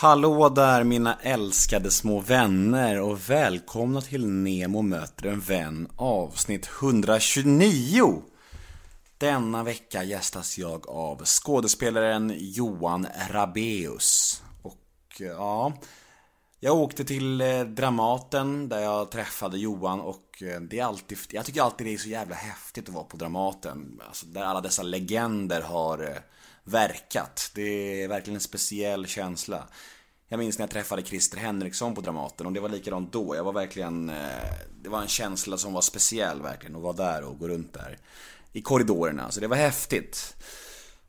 Hallå där mina älskade små vänner och välkomna till Nemo möter en vän avsnitt 129. Denna vecka gästas jag av skådespelaren Johan Rabeus. Och eh, ja, jag åkte till eh, Dramaten där jag träffade Johan och eh, det är alltid, jag tycker alltid det är så jävla häftigt att vara på Dramaten. Alltså där alla dessa legender har eh, verkat. Det är verkligen en speciell känsla. Jag minns när jag träffade Christer Henriksson på Dramaten och det var likadant då. Jag var verkligen, eh, det var en känsla som var speciell verkligen att vara där och gå runt där. I korridorerna, så det var häftigt.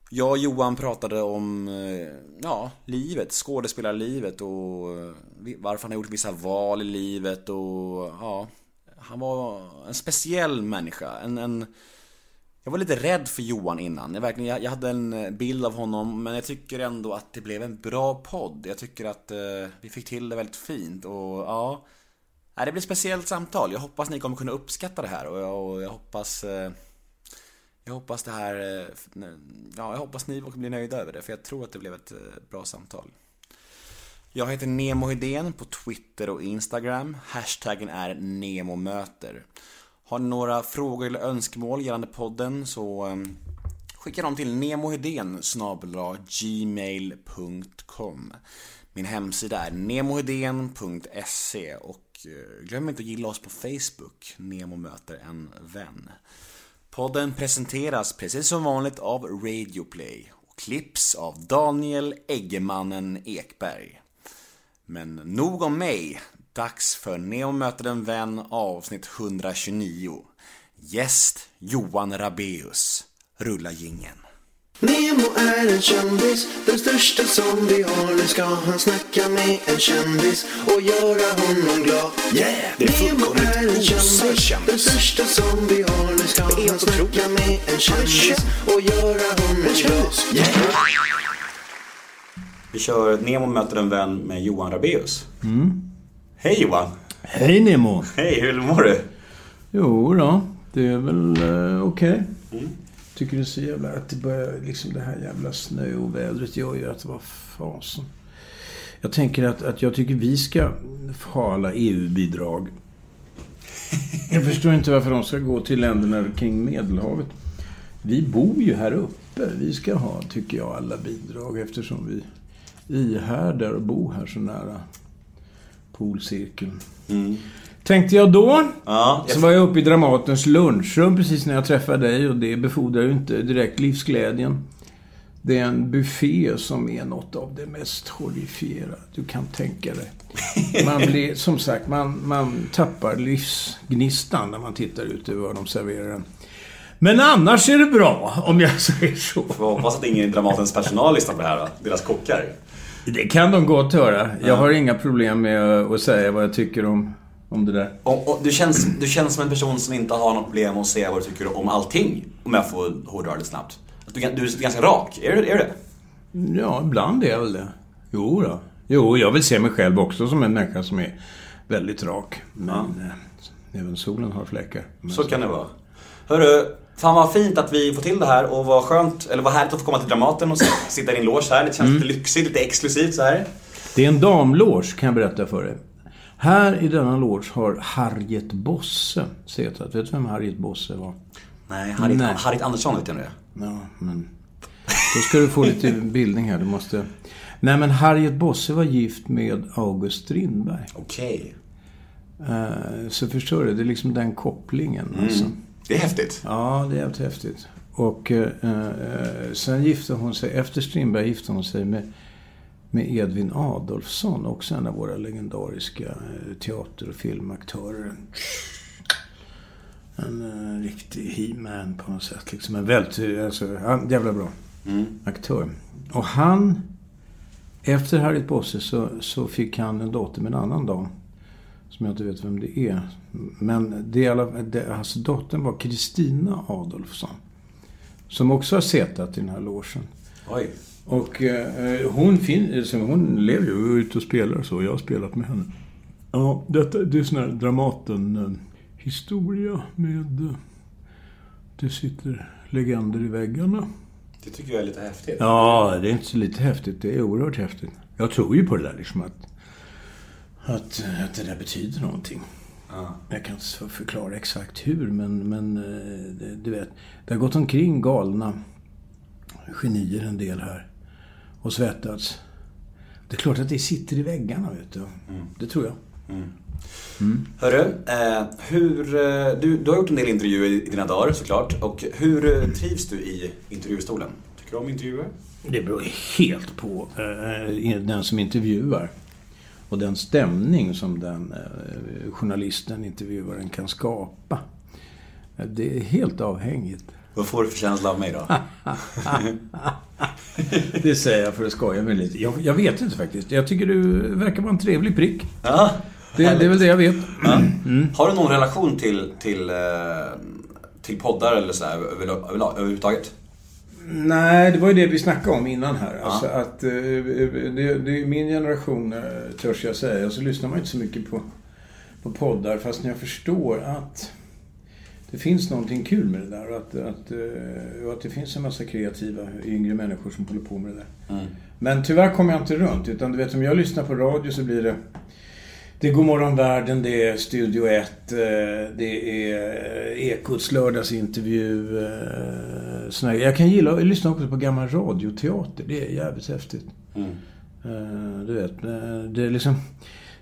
Jag och Johan pratade om, eh, ja, livet, skådespelarlivet och eh, varför han har gjort vissa val i livet och, ja. Han var en speciell människa, en, en jag var lite rädd för Johan innan. Jag, verkligen, jag, jag, hade en eh, bild av honom men jag tycker ändå att det blev en bra podd. Jag tycker att eh, vi fick till det väldigt fint och ja. Det blir ett speciellt samtal. Jag hoppas ni kommer kunna uppskatta det här och jag, och jag hoppas eh, Jag hoppas det här eh, Ja, jag hoppas ni kommer bli nöjda över det för jag tror att det blev ett eh, bra samtal. Jag heter Nemo Hedén på Twitter och Instagram. Hashtaggen är NEMOMÖTER. Har ni några frågor eller önskemål gällande podden så ehm, skicka dem till nemohedén gmail.com Min hemsida är nemohedén.se och eh, glöm inte att gilla oss på Facebook, Nemo möter en vän. Podden presenteras precis som vanligt av Radioplay och klipps av Daniel Eggemannen Ekberg. Men nog om mig. Dags för Neo möter en vän avsnitt 129. Gäst Johan Rabeus. Rulla gingen. Nemo är en kändis, den största som vi har. Nu ska han snacka med en kändis och göra honom glad. Yeah, det är Nemo är en kändis, kändis. den största som vi har. Nu ska han snacka med en kändis och göra honom glad. Yeah. Vi kör Nemo möter en vän med Johan Rabeus. Hej Johan! Hej Nemo! Hej, hur mår du? Jo då, det är väl uh, okej. Tycker det är så jävla... Att det börjar liksom det här jävla snöovädret gör ju att vad fasen. Jag tänker att, att jag tycker vi ska ha alla EU-bidrag. Jag förstår inte varför de ska gå till länderna kring Medelhavet. Vi bor ju här uppe. Vi ska ha, tycker jag, alla bidrag eftersom vi ihärdar och bor här så nära polcirkeln. Tänkte jag då. Ja, Så var jag uppe i Dramatens lunchrum precis när jag träffade dig och det befordrar ju inte direkt livsglädjen. Det är en buffé som är något av det mest horrifierade du kan tänka dig. Man blir, som sagt, man, man tappar livsgnistan när man tittar ut över vad de serverar en. Men annars är det bra, om jag säger så. Får hoppas att ingen i Dramatens personal lyssnar på det här då. Deras kockar. Det kan de gott höra. Jag har inga problem med att säga vad jag tycker om, om det där. Och, och du, känns, du känns som en person som inte har något problem att säga vad du tycker om allting. Om jag får hårdra det snabbt. Du, du är ganska rak. Är du, är du det? Ja, ibland är jag väl det. Jo då. Jo, jag vill se mig själv också som en människa som är väldigt rak. Men eh, även solen har fläckar. Men Så kan det vara. Hörru, fan vad fint att vi får till det här och vad skönt, eller vad härligt att få komma till Dramaten och sitta i din loge här. Det känns lite lyxigt, lite exklusivt så här. Det är en damloge, kan jag berätta för dig. Här i denna loge har Harriet Bosse suttit. Vet du vem Harriet Bosse var? Nej, Harriet, Nej. Harriet Andersson vet jag nu. Ja, men... Då ska du få lite bildning här. Du måste... Nej, men Harriet Bosse var gift med August Strindberg. Okej. Eh, Så förstår du, det är liksom den kopplingen. Alltså. Det är häftigt. Ja, det är jävligt häftigt. Och eh, eh, sen gifte hon sig, efter Strindberg gifte hon sig med, med Edvin Adolfsson, också en av våra legendariska eh, teater och filmaktörer. En eh, riktig he-man på något sätt. Liksom en väldigt, alltså, han, jävla bra aktör. Och han, efter Harriet Bosse så, så fick han en dotter med en annan dam. Som jag inte vet vem det är. Men det det, alltså dottern var Kristina Adolfsson. Som också har setat i den här logen. Oj. Och eh, hon, fin, hon lever ju och är ute och spelar och så. Jag har spelat med henne. Ja, detta, det är sån här Dramaten-historia med... Eh, det sitter legender i väggarna. Det tycker jag är lite häftigt. Ja, det är inte så lite häftigt. Det är oerhört häftigt. Jag tror ju på det där liksom att, att, att det där betyder någonting. Ja. Jag kan inte förklara exakt hur, men, men eh, du vet. Det har gått omkring galna genier en del här och svettats. Det är klart att det sitter i väggarna, vet du. Det tror jag. Hörru, eh, hur, eh, du, du har gjort en del intervjuer i dina dagar såklart. Och hur trivs du i intervjustolen? Tycker du om intervjuer? Det beror helt på eh, den som intervjuar. Och den stämning som den eh, journalisten, intervjuaren kan skapa. Eh, Det är helt avhängigt. Vad får du för känsla av mig då? Det säger jag för att skoja med lite. Jag, jag vet inte faktiskt. Jag tycker du verkar vara en trevlig prick. Ja, Det, det är väl det jag vet. Har du någon relation till, till, eh, till poddar eller så här över, över, överhuvudtaget? Nej, det var ju det vi snackade om innan här. Alltså att eh, det, det är min generation, eh, törs jag säga, så lyssnar man inte så mycket på, på poddar fast jag förstår att det finns någonting kul med det där och att, att, eh, och att det finns en massa kreativa yngre människor som håller på med det där. Mm. Men tyvärr kommer jag inte runt. Utan du vet, om jag lyssnar på radio så blir det... Det är Godmorgon Världen, det är Studio 1, eh, det är eh, Ekots lördagsintervju. eh, såna Jag kan gilla att lyssna också på gammal radioteater. Det är jävligt häftigt. Mm. Du vet, det är liksom...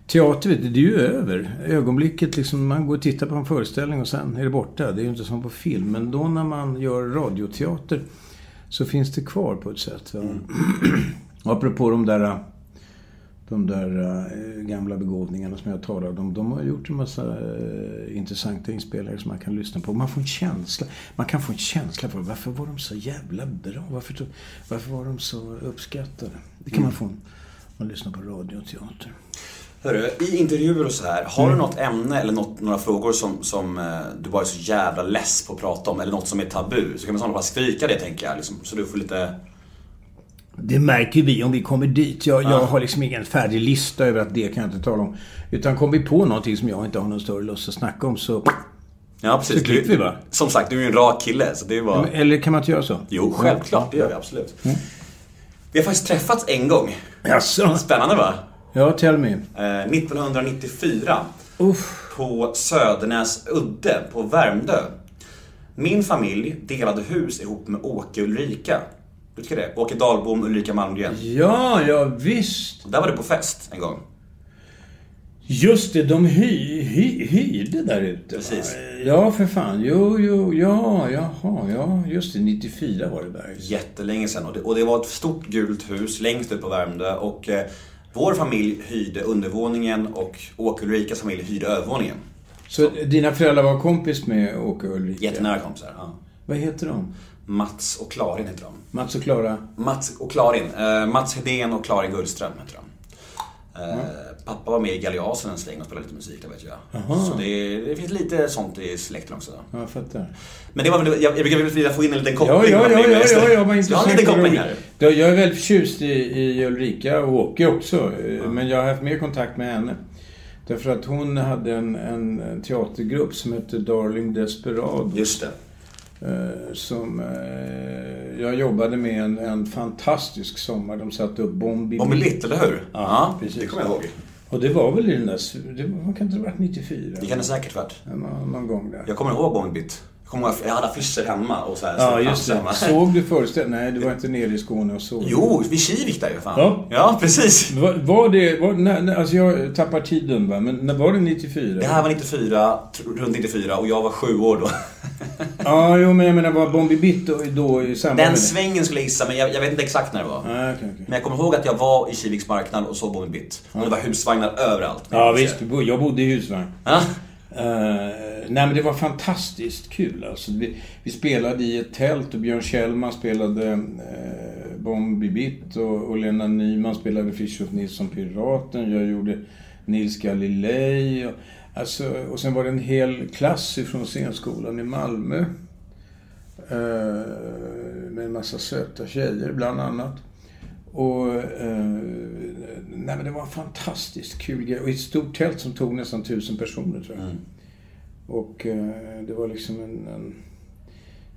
Teater, vet du, det är ju över. Ögonblicket liksom, man går och tittar på en föreställning och sen är det borta. Det är ju inte som på film. Men då när man gör radioteater så finns det kvar på ett sätt. Och apropå de där, de där eh, gamla begåvningarna som jag talade om. De har gjort en massa eh, intressanta inspelningar som man kan lyssna på. Man får en känsla. Man kan få en känsla för varför var de så jävla bra? Varför, varför var de så uppskattade? Det kan man få om man lyssnar på radio och teater. Hörru, i intervjuer och så här, har du något ämne eller något, några frågor som, som eh, du bara är så jävla less på att prata om? Eller något som är tabu? Så kan man snarare bara skrika det tänker jag, liksom, så du får lite... Det märker vi om vi kommer dit. Jag, jag har liksom ingen färdig lista över att det kan jag inte tala om. Utan kom vi på någonting som jag inte har någon större lust att snacka om så... Ja, precis. Så klipper vi bara. Som sagt, du är ju en rak kille, så det är bara... Eller kan man inte göra så? Jo, självklart. Det gör vi absolut. Vi har faktiskt träffats en gång. Jaså? Spännande va? Ja, tell me. Eh, 1994. Uff. På Södernäs udde på Värmdö. Min familj delade hus ihop med Åke och Ulrika. Du det? Åke Dahlbom Ulrika Malmgren. Ja, ja visst. Där var du på fest en gång. Just det, de hy, hy, hyrde där ute. Precis. Ja, för fan. Jo, jo, ja, jaha, ja. Just det, 94 var det där. Jättelänge sedan. Och det, och det var ett stort gult hus längst upp på Värmdö. Och eh, vår familj hyrde undervåningen och Åke Ulrikas familj hyrde övervåningen. Så dina föräldrar var kompis med Åke och Ulrika? Jättenära kompisar. Ja. Vad heter de? Mats och Klarin heter de. Mats och Klara? Mats och Klarin. Eh, Mats Hedén och Klarin Gullström heter de. Eh, Pappa var med i Galeasen en sväng och spelade lite musik där vet jag. Jaha. Så det, det finns lite sånt i släkten också. Ja, jag fattar. Men det var väl, jag, jag brukar vilja få in en liten koppling. Ja, ja, ja, ja, ja, ja, Så jag har en liten koppling här. Ja, Jag är väldigt förtjust i, i Ulrika och Åke också. eh, Men jag har haft mer kontakt med henne. Därför att hon hade en, en, en teatergrupp som hette Darling Desperado. Just det. Eh, som eh, jag jobbade med en, en fantastisk sommar. De satte upp Bombi Bombi Litt, eller hur? Ja, precis. Det kommer jag ihåg. Och det var väl i den där... Det var, kan inte ha varit 94? Det kan det säkert varit. Någon, någon gång där. Jag kommer ihåg Bombi Litt. Jag kommer jag hade affischer hemma och så här. Ja, just det. hemma. Såg du föreställningen? Nej, du var inte nere i Skåne och såg. Jo, vid Kivik där ju fan. Ja. ja precis. Var, var det... Var, när, alltså jag tappar tiden va, men när var det 94? Det här var 94, tr- runt 94 och jag var sju år då. Ja, jo men jag menar var Bombi Bitt då, då i samband Den med svängen skulle jag gissa, men jag, jag vet inte exakt när det var. Nej, okej, okej. Men jag kommer ihåg att jag var i Kiviks marknad och såg Bombi Bitt. Och det var husvagnar överallt. Ja, visst. Jag bodde i husvagn. Ja. Uh, nej men det var fantastiskt kul alltså. Vi, vi spelade i ett tält och Björn Kjellman spelade uh, Bombi Bitt och, och Lena Nyman spelade Fritiof Nilsson Piraten. Jag gjorde Nils Galilei. Och, alltså, och sen var det en hel klass ifrån scenskolan i Malmö. Uh, med en massa söta tjejer bland annat. Och uh, nej men det var en fantastiskt kul grej. Och ett stort tält som tog nästan tusen personer tror jag. Mm. Och eh, det var liksom en, en,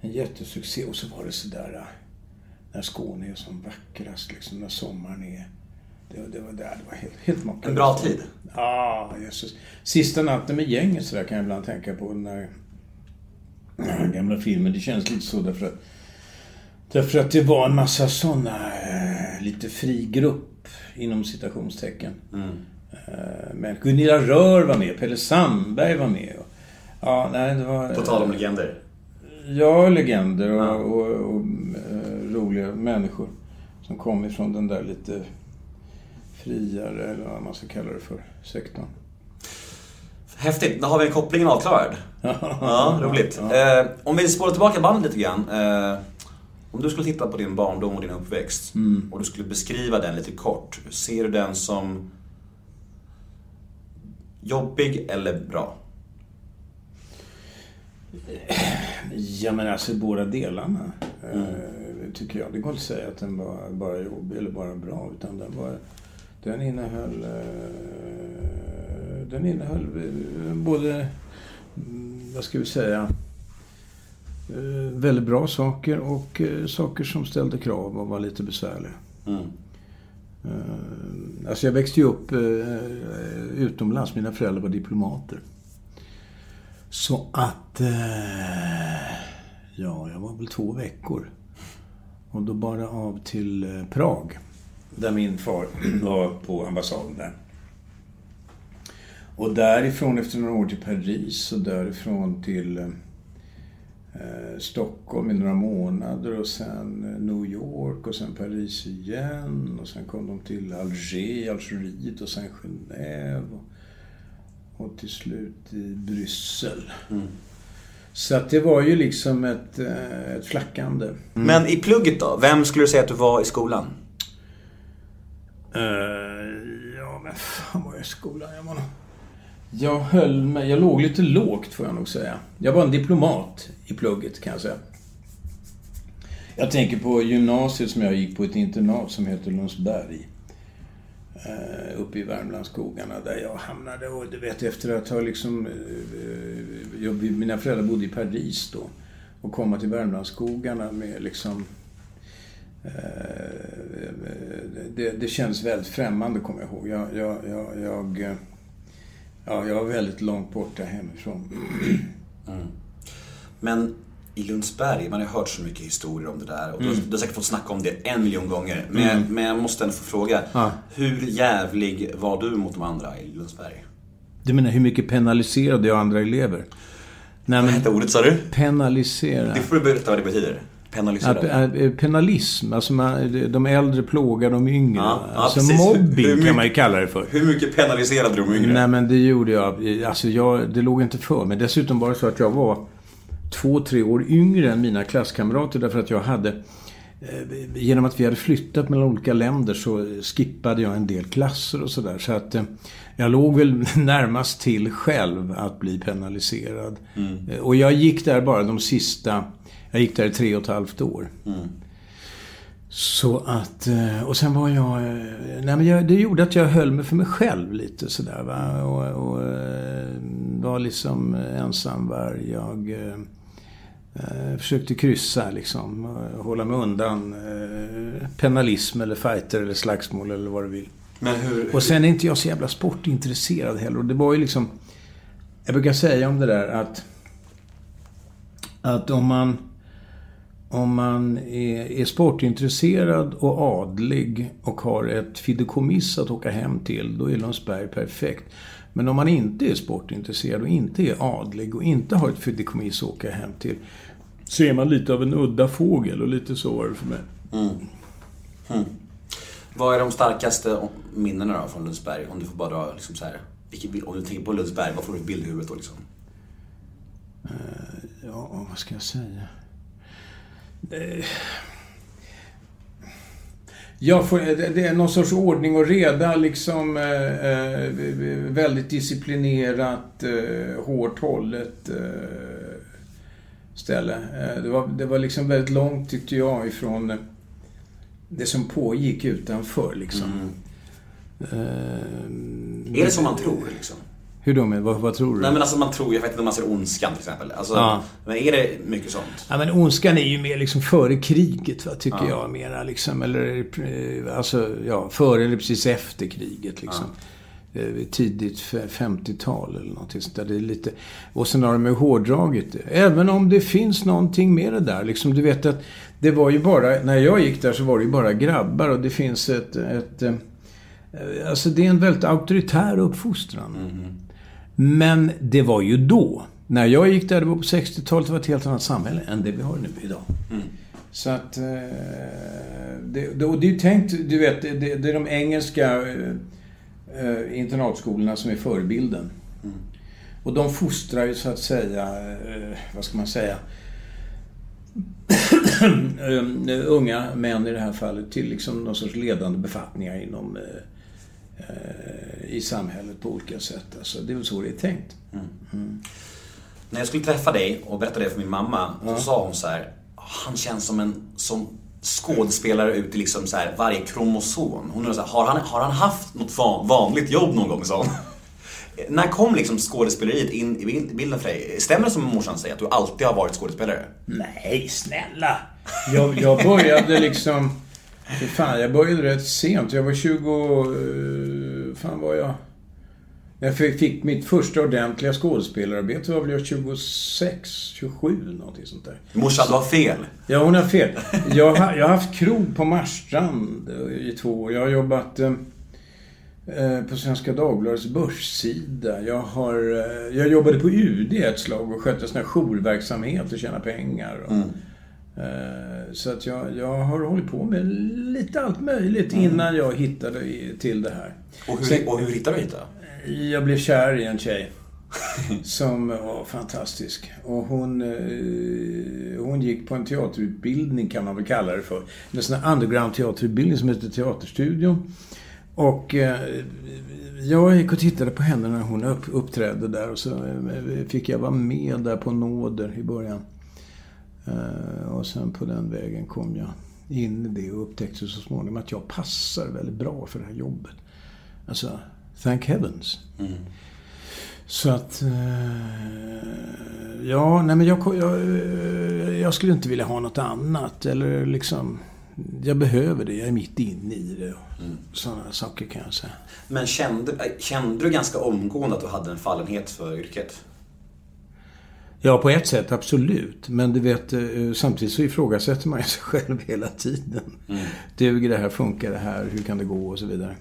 en jättesuccé. Och så var det sådär eh, när Skåne är som vackrast, liksom när sommaren är Det, det, var, det var helt, helt makalöst. En bra tid. Ja, ah, Jesus. Sista natten med gänget så där kan jag ibland tänka på den där gamla filmen. Det känns lite så därför att Därför att det var en massa sådana, eh, lite fri grupp inom citationstecken. Mm. Eh, men Gunilla Rör var med, Pelle Sandberg var med. Och, ja, nej, det var... På tal om legender. Ja, legender och, Ja. och, och, eh, roliga människor. Som kom ifrån den där lite friare, eller vad man ska kalla det för, sektorn. Häftigt, då har vi kopplingen avklarad. Ja, roligt. Eh, om vi spårar tillbaka bandet lite grann. Eh, om du skulle titta på din barndom och din uppväxt och du skulle beskriva den lite kort. Ser du den som jobbig eller bra? Ja, men alltså båda delarna. eh, Tycker jag. Det går inte att säga att den var bara jobbig eller bara bra. Utan den var... Den innehöll... eh, Den innehöll eh, både... mm, Vad ska vi säga? Eh, Väldigt bra saker och eh, saker som ställde krav och var lite besvärliga. Mm. Eh, Alltså jag växte ju upp utomlands. Mina föräldrar var diplomater. Så att... Ja, jag var väl två veckor. Och då bara av till Prag. Där min far var på ambassaden där. Och därifrån efter några år till Paris och därifrån till Stockholm i några månader och sen eh, New York och sen Paris igen och sen kom de till Alger, Algeriet och sen Genève och, och till slut i Bryssel. Så att det var ju liksom ett, eh, ett flackande. Men i plugget då? Vem skulle du säga att du var i skolan? Eh, ja, men fan var jag i skolan? Jag var nog... Jag höll mig... Jag låg lite lågt, får jag nog säga. Jag var en diplomat i plugget, kan jag säga. Jag tänker på gymnasiet som jag gick på, ett internat som heter Lundsberg. Eh, uppe i Värmlandsskogarna där jag hamnade. Och du vet, efter att ha liksom... Eh, eh, jag, mina föräldrar bodde i Paris då. Och komma till Värmlandsskogarna med liksom... Det, det känns väldigt främmande, kommer jag ihåg. Jag, jag, jag, jag, ja, jag var väldigt långt borta hemifrån. Men i Lundsberg, man har hört så mycket historier om det där. Och du, du har säkert fått snacka om det en miljon gånger. Men, men jag måste ändå få fråga. Ja. Hur jävlig var du mot de andra i Lundsberg? Du menar hur mycket penaliserade jag andra elever? Nej, Vad men hette ordet sa du? penalisera. Det får du berätta vad det betyder. Penaliserad. Ja, eh, Penalism, alltså man, de äldre plågar de yngre. Ja, ja, alltså precis. Mobbing mycket- kan man ju kalla det för. Hur mycket penaliserade du de yngre? Nej men det gjorde jag. Alltså jag, det låg inte för mig. Dessutom var det så att jag var två, tre år yngre än mina klasskamrater därför att jag hade eh, Genom att vi hade flyttat mellan olika länder så skippade jag en del klasser och sådär. Så att eh, jag låg väl närmast till själv att bli penaliserad. Eh, Och jag gick där bara de sista... Jag gick där i tre och ett halvt år. Så att, eh, och sen var jag, eh, nej men jag, det gjorde att jag höll mig för mig själv lite sådär va. Och, och eh, var liksom ensamvarg. Jag eh, försökte kryssa liksom. och Hålla mig undan eh, penalism eller fighter eller slagsmål eller vad du vill. Hur... Och sen är inte jag så jävla sportintresserad heller. Och det var ju liksom... Jag brukar säga om det där att... Att om man... Om man är, sportintresserad och adlig och har ett fideikommiss att åka hem till, då är Lundsberg perfekt. Men om man inte är sportintresserad och inte är adlig och inte har ett fideikommiss att åka hem till, så är man lite av en udda fågel och lite så var det för mig. Vad är de starkaste minnena då från Lundsberg? Om du får bara dra liksom så här. Om du tänker på Lundsberg, vad får du för bild i huvudet då liksom? Ja, vad ska jag säga? Eh, får, det är någon sorts ordning och reda, liksom eh, eh, väldigt disciplinerat, eh, hårt hållet eh, ställe. Det, var, det var liksom väldigt långt, tyckte jag, ifrån det som pågick utanför. Liksom. Eh, Är det som man tror liksom? Hur då? Vad, vad tror du? Nej men alltså man tror, jag vet inte om man ser Ondskan till exempel. Alltså, Ja. Men är det mycket sånt? Ja, men ondskan är ju mer liksom före kriget, va, tycker jag. Mera liksom. Eller eh, alltså, ja, före eller precis efter kriget liksom. Eh, Tidigt f- 50-tal eller någonting sånt där. Det är lite... Och sen har de ju hårdragit det. Även om det finns någonting med det där. Liksom, du vet att det var ju bara... När jag gick där så var det ju bara grabbar och det finns ett... ett eh, alltså det är en väldigt auktoritär uppfostran. Men det var ju då. När jag gick där, det var på 60-talet, det var ett helt annat samhälle än det vi har nu idag. Så att... Eh, det, och det är ju tänkt, du vet, det, det, är de engelska eh, eh, internatskolorna som är förebilden. Och de fostrar ju så att säga, vad ska man säga, unga män i det här fallet till liksom någon sorts ledande befattningar inom i samhället på olika sätt. Alltså, det är väl så det är tänkt. När jag skulle träffa dig och berätta det för min mamma, så sa hon så här. Han känns som en som skådespelare ut i liksom så här varje kromosom. Hon undrar så här, har han, har han haft något van, vanligt jobb någon gång? hon. När kom liksom skådespeleriet in i bil- bilden för dig? Stämmer det som morsan säger, att du alltid har varit skådespelare? Nej, snälla! Jag, jag började liksom... För fan, jag började rätt sent. Jag var 20... eh, fan var jag? Jag fick, mitt första ordentliga skådespelararbete var väl jag 26, 27 någonting sånt där. Morsan, du har fel. Ja, hon har fel. Jag har, jag har haft krog på Marstrand eh, i två år. Jag har jobbat eh, eh, på Svenska Dagbladets börssida. Jag, har, eh, jag jobbade på UD ett slag och skötte sån här jourverksamhet och tjäna pengar. Och, eh, så att jag, jag har hållit på med lite allt möjligt innan jag hittade till det här. Och hur, Sen- och hur hittade du hit då? jag blev kär i en tjej. Som var fantastisk. Och hon, eh, hon gick på en teaterutbildning kan man väl kalla det för. En sån här underground teaterutbildning som heter Teaterstudion. Och eh, jag gick och tittade på henne när hon upp, uppträdde där och så eh, fick jag vara med där på nåder i början. Eh, och sen på den vägen kom jag in i det och upptäckte så småningom att jag passar väldigt bra för det här jobbet. Alltså, thank heavens. Så att... Eh, ja, nej men jag, jag, eh, jag skulle inte vilja ha något annat. Eller liksom... Jag behöver det. Jag är mitt inne i det. Sådana saker kan jag säga. Men kände, kände du ganska omgående att du hade en fallenhet för yrket? Ja, på ett sätt absolut. Men du vet, eh, samtidigt så ifrågasätter man ju sig själv hela tiden. Duger det här? Funkar det här? Hur kan det gå? Och så vidare.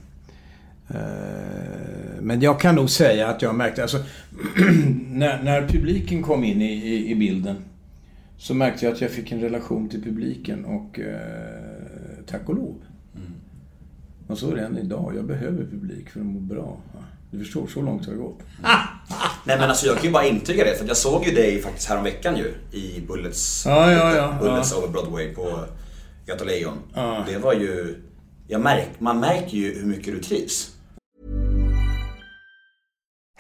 Eh, Men jag kan nog säga att jag märkte, alltså när, när publiken kom in i, i, i bilden så märkte jag att jag fick en relation till publiken och eh, tack och lov. Och så är det än idag. Jag behöver publik för att må bra. Du förstår, så långt har det gått. Nej men alltså jag kan ju bara intyga det för jag såg ju dig faktiskt häromveckan ju i Bullets, Ja, ja, ja, Bullets ja. over Broadway på Göta Lejon. Det var ju, jag märk, man märker ju hur mycket du trivs.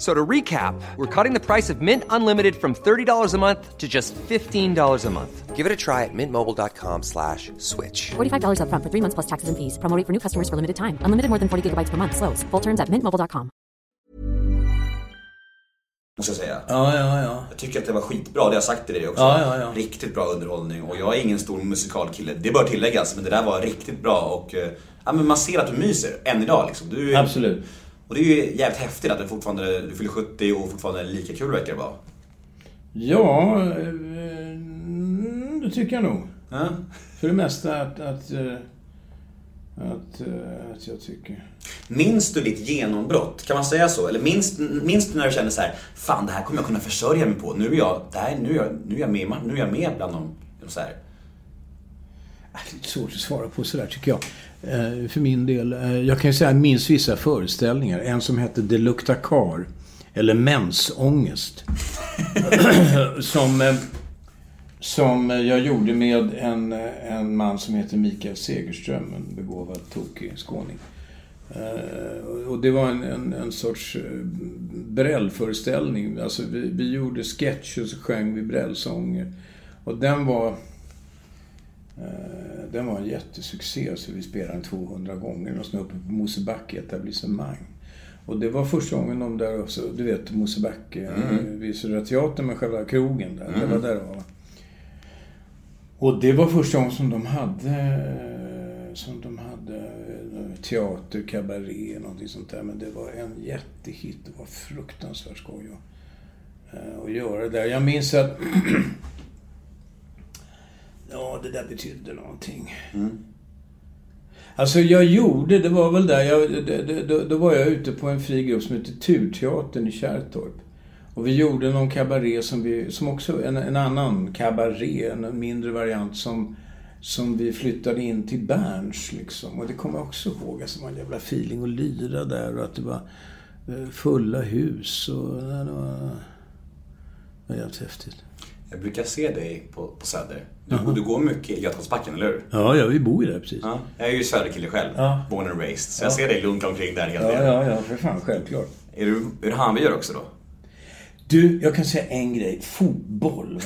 So to recap, we're cutting the price of Mint Unlimited from $30 a month to just $15 a month. Give it a try at mintmobile.com slash switch. $45 upfront for three months plus taxes and fees. Promo rate for new customers for limited time. Unlimited more than 40 gigabytes per month. Slows. Full terms at mintmobile.com. Måste jag säga. Ja, ja, ja. Jag tycker att det var skitbra, det har jag sagt till dig också. Ja, ja, ja. Riktigt bra underhållning och jag är ingen stor musikalkille. Det bör tilläggas, men det där var riktigt bra och eh, ja, men man ser att du myser än idag liksom. Du, är- Absolut. Och det är ju jävligt häftigt att du fortfarande, du fyller 70 och fortfarande är lika kul verkar det vara. Ja, eh, det tycker jag nog. Ja. För det mesta att, att, eh, att, eh, att jag tycker. Minns du ditt genombrott? Kan man säga så? Eller minns, minns du när du kände så här, fan det här kommer jag kunna försörja mig på. Nu är jag, det här, nu är jag, nu är jag, med, nu är jag med bland dem. Så här. Det är svårt att svara på sådär tycker jag. Eh, för min del. Eh, jag kan ju säga att jag minns vissa föreställningar. En som hette Det luktar kar. Eller Mensångest. som, eh, som jag gjorde med en, en man som heter Mikael Segerström. En begåvad, tokig skåning. Och det var en, en, en sorts brällföreställning. Alltså vi, vi gjorde sketcher och så sjöng vi brällsånger. Och den var eh, Den var en jättesuccé, så vi spelade den 200 gånger. Och sen uppe på Mosebacke etablissemang. Och det var första gången de där också, du vet Mosebacke, mm. vid Södra Teatern med själva krogen där. Det var där det var. Och det var första gången som de hade som de hade eh, teater, kabaré, någonting sånt där. Men det var en jättehit. Det var fruktansvärt skoj att, eh, att göra det där. Jag minns att... ja, det där betydde någonting. Alltså jag gjorde, det var väl där, jag, det, det, då, då var jag ute på en fri grupp som hette Turteatern i Kärrtorp. Och vi gjorde någon kabaré som vi, som också, en, en annan kabaré, en mindre variant som, som vi flyttade in till Berns liksom. Och det kommer jag också ihåg, alltså en jävla feeling att lyra där och att det var eh, fulla hus och det var, det var jävligt häftigt. Jag brukar se dig på, på Söder. Du, du går mycket i Götgatsbacken, eller hur? Ja, ja, vi bor ju där precis. Ja. Jag är ju Söderkille själv. Ja. Born and raised. Så jag ser dig lunka omkring där hela Ja, tiden. ja, ja, för fan, självklart. Är du, är du Hammarbyare också då? Du, jag kan säga en grej. Fotboll.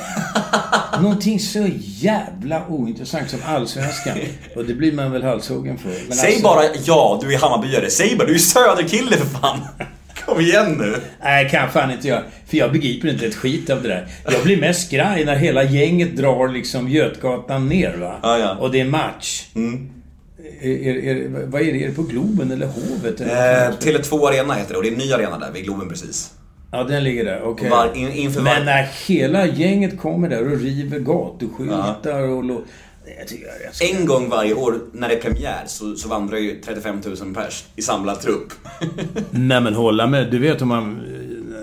Någonting så jävla ointressant som allsvenskan. Och det blir man väl halshuggen för. Men Säg alltså- bara ja, du är Hammarbyare. Säg bara, du är Söderkille för fan. Kom igen nu. Nej, kan fan inte jag. För jag begriper inte ett skit av det där. Jag blir mest skraj när hela gänget drar liksom Götgatan ner va. Ja, ja. Och det är match. Är, är, är, vad är det? Är det på Globen eller Hovet? Eller? Eh, Tele2 Arena heter det och det är en ny arena där vid Globen precis. Ja, den ligger där. Okej. Var, in. Men när hela gänget kommer där och river gatuskyltar och... Jag tycker jag rätt En gång varje år när det är premiär så, så vandrar ju 35 000 pers i samlad trupp. Nej men hålla med. Du vet om man...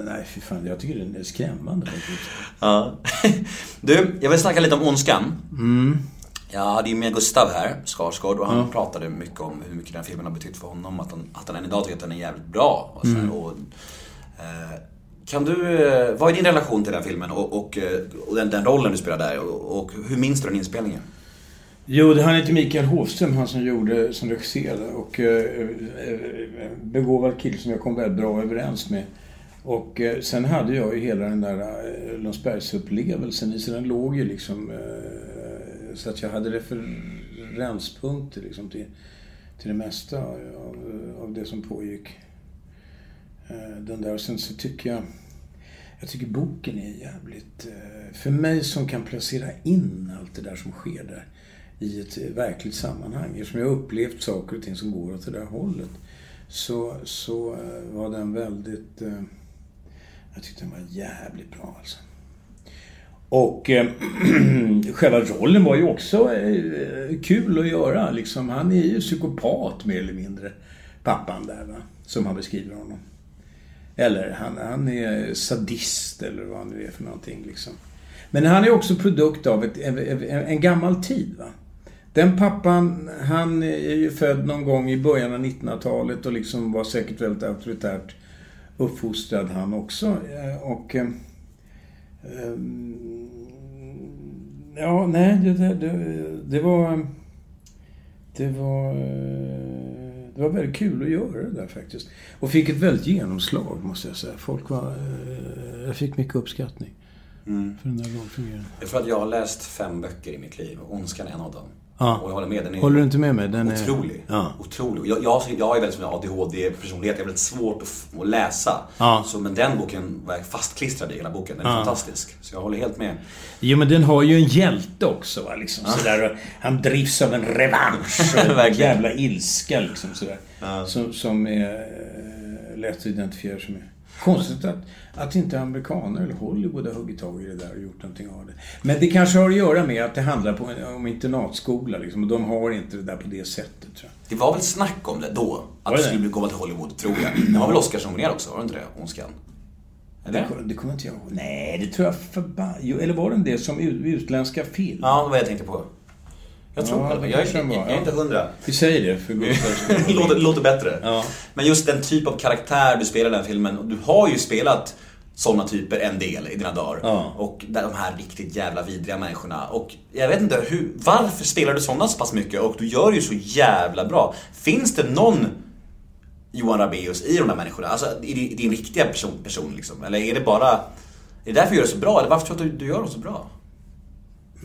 Nej fy fan, jag tycker det är skrämmande. Ja. Du, jag vill snacka lite om Ondskan. Jag hade ju med Gustav här, Skarsgård, och han pratade mycket om hur mycket den här filmen har betytt för honom. Att han, att han än idag tycker att den är jävligt bra. Och så här, och, eh, kan du, eh, vad är din relation till den filmen och, och, eh, och den, den rollen du spelar där? Och, och hur minns du den inspelningen? Jo, det han heter Mikael Hovström, han som gjorde, som regisserade. Och eh, eh, eh begåvad kille som jag kom väldigt bra överens med. Och eh, sen hade jag ju hela den där eh, Lundsbergsupplevelsen i, sig, den låg ju liksom... Eh, så att jag hade referenspunkter liksom till, till det mesta av, av det som pågick. Eh, den där. Och sen så tycker jag... Jag tycker boken är jävligt... eh, För mig som kan placera in allt det där som sker där i ett verkligt sammanhang. Eftersom jag upplevt saker och ting som går åt det där hållet. Så, så eh, var den väldigt... Eh, jag tyckte den var jävligt bra alltså. Och eh, själva rollen var ju också eh, kul att göra. Liksom, han är ju psykopat mer eller mindre. Pappan där va. Som han beskriver honom. Eller han, han är sadist eller vad han nu är för någonting liksom. Men han är också produkt av ett, en, en, en gammal tid va. Den pappan, han är ju född någon gång i början av 1900-talet och liksom var säkert väldigt auktoritärt uppfostrad han också. Eh, Och... eh, ehm, Ja, nej, det, det, det, var... Det var... eh, Det var väldigt kul att göra det där faktiskt. Och fick ett väldigt genomslag, måste jag säga. Folk var... eh, Jag fick mycket uppskattning. För den där rollfiguren. Jag tror att jag har läst fem böcker i mitt liv och Ondskan är en av dem. Ja. Och jag håller med, den är Håller du inte med mig? Den är... otrolig. Ja. Otrolig. Jag, jag, jag är väldigt som ADHD-personlighet, jag är väldigt svårt att, att läsa. Ja. Så, men den boken var jag fastklistrad i, hela boken. Den är Ja. fantastisk. Så jag håller helt med. Jo, men den har ju en hjälte också. Va? Liksom, sådär, och han drivs av en revansch och en jävla ilska. Liksom, sådär, som, som är eh, lätt att identifiera sig med. Konstigt att, att inte amerikaner eller Hollywood har huggit tag i det där och gjort någonting av det. Men det kanske har att göra med att det handlar på, om internatskola. Liksom, och de har inte det där på det sättet. Tror jag. Det var väl snack om det då? Att det det? skulle bli komma till Hollywood, tror jag. Den var väl Oscarsnominerad också, var det inte det? Ondskan? Det, det kommer inte jag ihåg. Nej, det tror jag förba... Eller var den det som ut, utländska film? Ja, det var jag tänkte på. Jag tror Ja, det. Jag, är- jag, jag är inte hundra. Vi säger det för Det låter, låter bättre. Ja. Men just den typ av karaktär du spelar i den här filmen. Och du har ju spelat sådana typer en del i dina dagar. Ja. Och där de här riktigt jävla vidriga människorna. Och jag vet inte, hur, varför spelar du sådana så pass mycket? Och du gör ju så jävla bra. Finns det någon Johan Rabaeus i de där människorna? Alltså i din, riktiga person, person liksom? Eller är det bara... Är det därför du gör det så bra? Eller varför tror du att du, du gör dem så bra?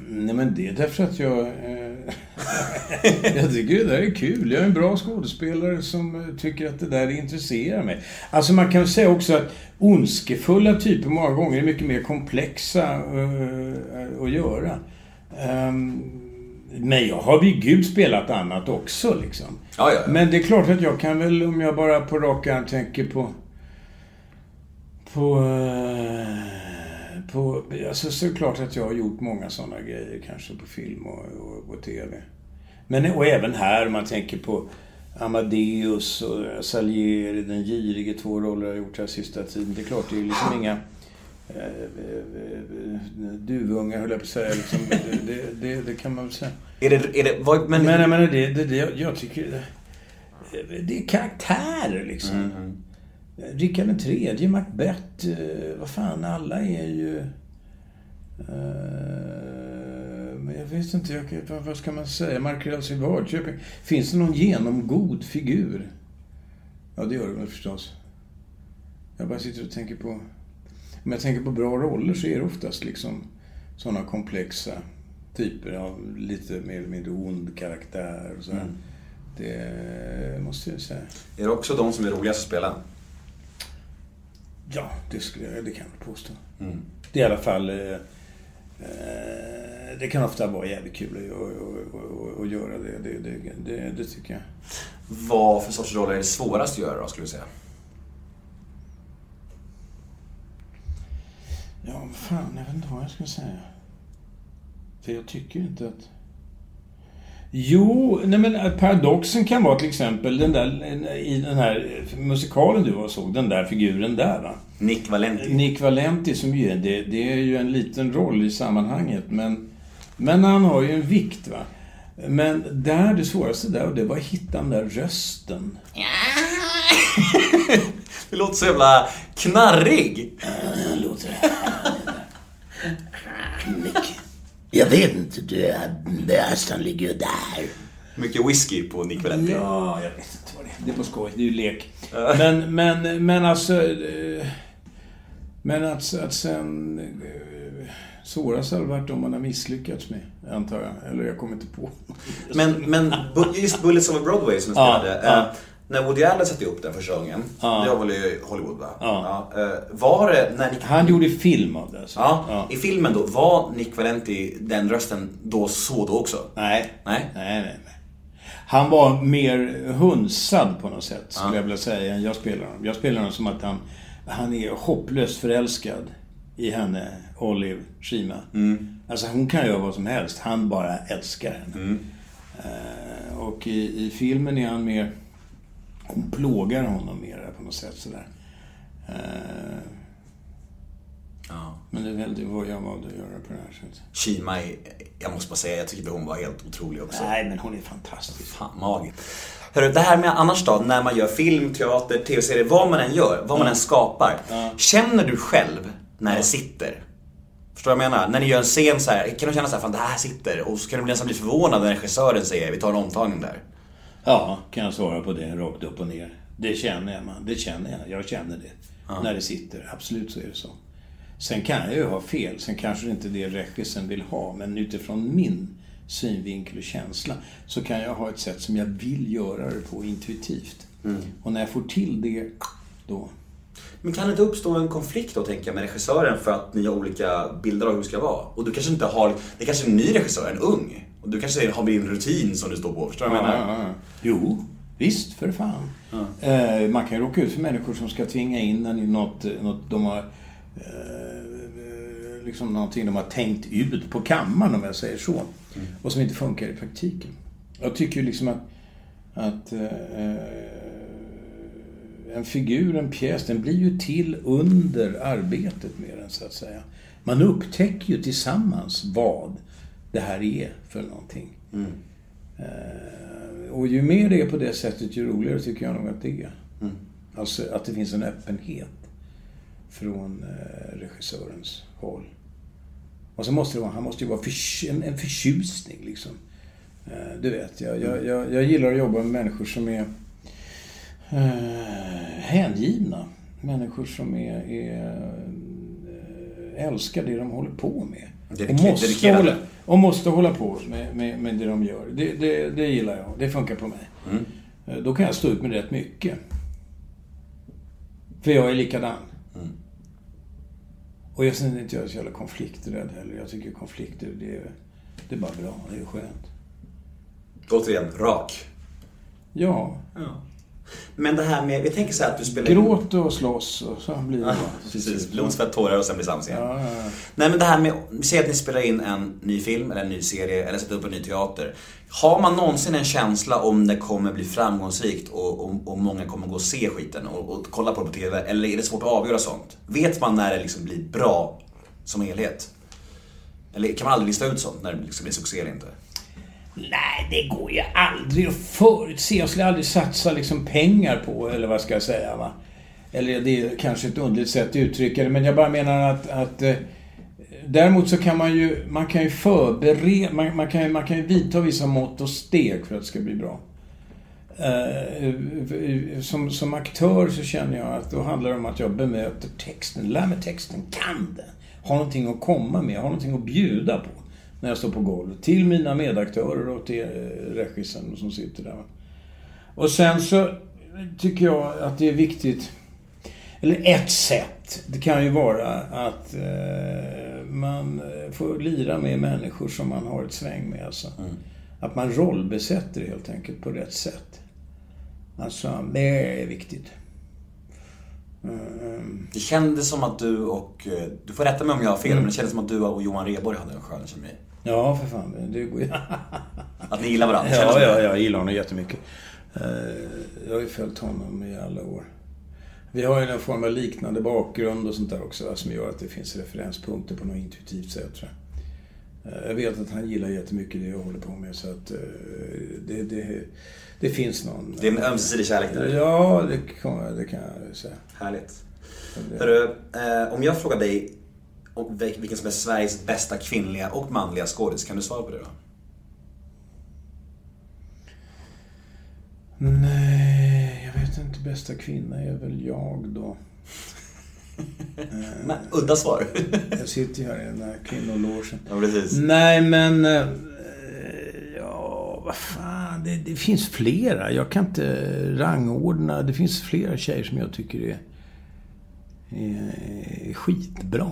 Nej men det är därför att jag... Eh, jag tycker det där är kul. Jag är en bra skådespelare som eh, tycker att det där intresserar mig. Alltså man kan säga också att ondskefulla typer många gånger är mycket mer komplexa eh, att göra. Um, men jag har vid gud spelat annat också liksom. Ja, ja, ja. Men det är klart att jag kan väl, om jag bara på rak arm tänker på... På... eh, på alltså så är det klart att jag har gjort många sådana grejer kanske på film och, och, och TV. Men och även här, om man tänker på Amadeus och Salieri, den girige, två roller jag har gjort här sista tiden. Det är klart, det är liksom inga eh, eh, duvungar, höll jag på att säga. Liksom, det, det, det, det kan man väl säga. Är det... Är det vad, men, Men jag menar, det, det, det, jag tycker... Det, det är karaktärer liksom. Den tredje, Macbeth, eh, vad fan, alla är ju... Men jag vet inte, jag, vad, ska man säga? Mark i Vadköping. Finns det någon genomgod figur? Ja, det gör det väl förstås. Jag bara sitter och tänker på... Om jag tänker på bra roller så är det oftast liksom sådana komplexa typer av lite mer eller mindre ond karaktär och så. här. Det måste jag säga. är det också de som är roligast att spela? Ja, det, skulle jag, det kan jag påstå. Det är i alla fall... Eh, eh, det kan ofta vara jävligt kul att, göra det. Det, det, det. det tycker jag. Vad för sorts roller är det svårast att göra då, skulle du säga? Ja, fan, jag vet inte vad jag ska säga. För jag tycker inte att... Jo, nej men paradoxen kan vara till exempel den där, i den här musikalen du var såg, den där figuren där va. Nick Valenti. Nick Valenti som ju är, det, det är ju en liten roll i sammanhanget men, men han har ju en vikt va. Men där, det svåraste där, och det var att hitta den där rösten. Du låter så jävla knarrig. Den låter... Nick. Jag vet inte, du, Böstan ligger ju där. Mycket whisky på Nick Valenti. Ja, jag vet inte vad det är. Det är på skoj. Det är ju lek. Men, men, men alltså... eh, Men att, att sen... eh, Svårast hade varit om man har misslyckats med, antar jag. Eller jag kommer inte på. Men, men just Bullets over Broadway som jag Ja, spelade. ja. eh, När Woody Allen satte upp den första gången. Ja. Det var väl i Hollywood va? Ja. eh, var det när Nick... Han gjorde film av det alltså. Ja, i filmen då, var Nick Valenti den rösten då så då också? Nej. Nej? Nej, nej, nej. Han var mer hunsad på något sätt, skulle jag vilja säga, än jag spelar honom. Jag spelar honom som att han, han är hopplöst förälskad i henne, Olive Schima. Alltså hon kan göra vad som helst, han bara älskar henne. Eh, och i, i filmen är han mer... Hon plågar honom mer på något sätt sådär. Eh, Ja. men det är väl det vad jag valde att göra på det här sättet. Shima, jag måste bara säga, jag tyckte hon var helt otrolig också. Nej, men hon är fantastisk. Fan, magiskt. Hörru, det här med annars då, när man gör film, teater, tv-serier, vad man än gör, vad man än skapar. Känner du själv när det sitter? Förstår du vad jag menar? När ni gör en scen så här, kan du känna så här, fan det här sitter? Och så kan du nästan bli förvånad när regissören säger, vi tar en omtagning där. Ja, kan jag svara på det rakt upp och ner. Det känner jag, man. Det känner jag. Jag känner det. När det sitter. Absolut så är det så. Sen kan jag ju ha fel. Sen kanske det inte är det regissören vill ha. Men utifrån min synvinkel och känsla så kan jag ha ett sätt som jag vill göra det på intuitivt. Och när jag får till det, då... Men kan det inte uppstå en konflikt då, tänker jag, med regissören för att ni har olika bilder av hur det ska vara? Och du kanske inte har, det kanske är en ny regissör, en ung. Du kanske har din rutin som du står på, förstår du vad jag menar? Jo, visst för fan. Eh, man kan ju råka ut för människor som ska tvinga in en i något, något de har... Eh, liksom någonting de har tänkt ut på kammaren om jag säger så. Och som inte funkar i praktiken. Jag tycker ju liksom att, att eh, en figur, en pjäs, den blir ju till under arbetet med den så att säga. Man upptäcker ju tillsammans vad det här är för någonting. Eh, och ju mer det är på det sättet, ju roligare tycker jag nog att det är. Alltså att det finns en öppenhet från eh, regissörens håll. Och så måste det vara, han måste ju vara förs- en, en förtjusning liksom. Eh, du vet, jag, jag, jag, jag gillar att jobba med människor som är hängivna. Människor som är, är älskar det de håller på med. Och, måste hålla, och måste hålla på med, med, med det de gör. Det, det, det gillar jag. Det funkar på mig. Mm. Eh, Då kan jag stå ut med rätt mycket. För jag är likadan. Mm. Och jag är inte jag så jävla konflikträdd heller. Jag tycker konflikter, det är, det är bara bra. Det är skönt. Återigen, rak. Ja. Men det här med, vi tänker så här att du spelar Gråt och slåss och så blir det bra. Precis, blod, svett, tårar och sen blir sams igen. Ja, ja, ja. Nej men det här med, säger att ni spelar in en ny film eller en ny serie eller sätter upp en ny teater. Har man någonsin en känsla om det kommer bli framgångsrikt och, och, och många kommer gå och se skiten och, och kolla på det på TV? Eller är det svårt att avgöra sånt? Vet man när det liksom blir bra som helhet? Eller kan man aldrig lista ut sånt när det liksom blir succé eller inte? Nej, det går ju aldrig att förutse. Jag skulle aldrig satsa liksom pengar på, eller vad ska jag säga va. Eller det är kanske ett underligt sätt att uttrycka det, men jag bara menar att, att eh, Däremot så kan man ju, man kan ju förbereda, man, man, kan, ju- man kan ju vidta vissa mått och steg för att det ska bli bra. Eh, eh, eh som, som aktör så känner jag att då handlar det om att jag bemöter texten, lär mig texten, kan den. Har någonting att komma med, har någonting att bjuda på. När jag står på golvet. Till mina medaktörer och till eh, regissern som sitter där. Och sen så tycker jag att det är viktigt, eller ett sätt, det kan ju vara att eh, man får lira med människor som man har ett sväng med. Alltså. Att man rollbesätter helt enkelt på rätt sätt. Alltså, det är viktigt. Mm, Det kändes som att du och, du får rätta mig om jag har fel, men det kändes som att du och Johan Rheborg hade en skön kemi. Ja, för fan. Det går ju... Att ni gillar varandra. Ja, ja, jag gillar honom jättemycket. Eh, Jag har ju följt honom i alla år. Vi har ju en form av liknande bakgrund och sånt där också som gör att det finns referenspunkter på något intuitivt sätt. Tror jag. Eh, jag vet att han gillar jättemycket det jag håller på med så att eh, det, det, det finns någon... Det är en ömsesidig kärlek där. Ja, det kan, det kan jag säga. Härligt. Hörru, om jag frågar dig vil- vilken som är Sveriges bästa kvinnliga och manliga skådis, kan du svara på det då? Nej, jag vet inte. Bästa kvinna är väl jag då. Men, udda svar. Jag sitter ju här i den här kvinnologen. ja, precis. Nej, men... eh, Ja, vad fan. Det, det finns flera. Jag kan inte rangordna. Det finns flera tjejer som jag tycker är, är skitbra.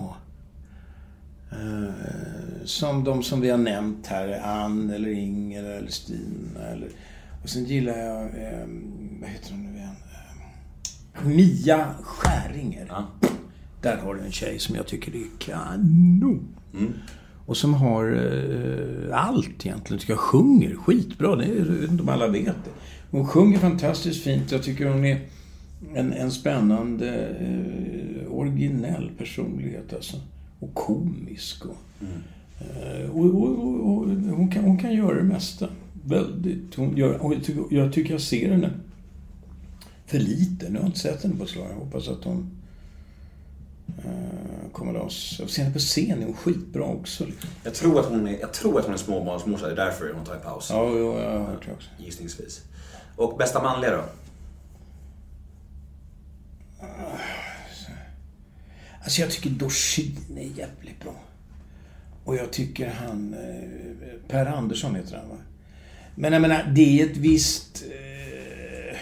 Eh, Som de som vi har nämnt här. Ann eller Inger eller Stina. Eller, och sen gillar jag... eh, Vad heter hon nu igen? Eh, Mia Skäringer. Ja. Där har du en tjej som jag tycker är kanon. Och som har eh, allt egentligen. Jag sjunger skitbra. Det är, om alla vet det. Hon sjunger fantastiskt fint. Jag tycker hon är en, en spännande, eh, originell personlighet alltså. Och komisk. Och, eh, och, och, och, hon, kan, hon kan göra det mesta. Väldigt. Hon gör, och jag, tycker, jag tycker jag ser henne för lite. Nu har jag inte sett henne på slag. Jag hoppas att hon eh, kommer loss. Jag ser henne på scen. Är hon skitbra också. Liksom. Jag tror att hon är, jag tror att hon är småbarnsmorsa, det är därför hon tar en paus. Ja, jo, jag har hört det också. Gissningsvis. Och bästa manliga då? Alltså jag tycker Dorsin är jävligt bra. Och jag tycker han... eh, Per Andersson heter han va? Men jag menar, det är ett visst... Eh,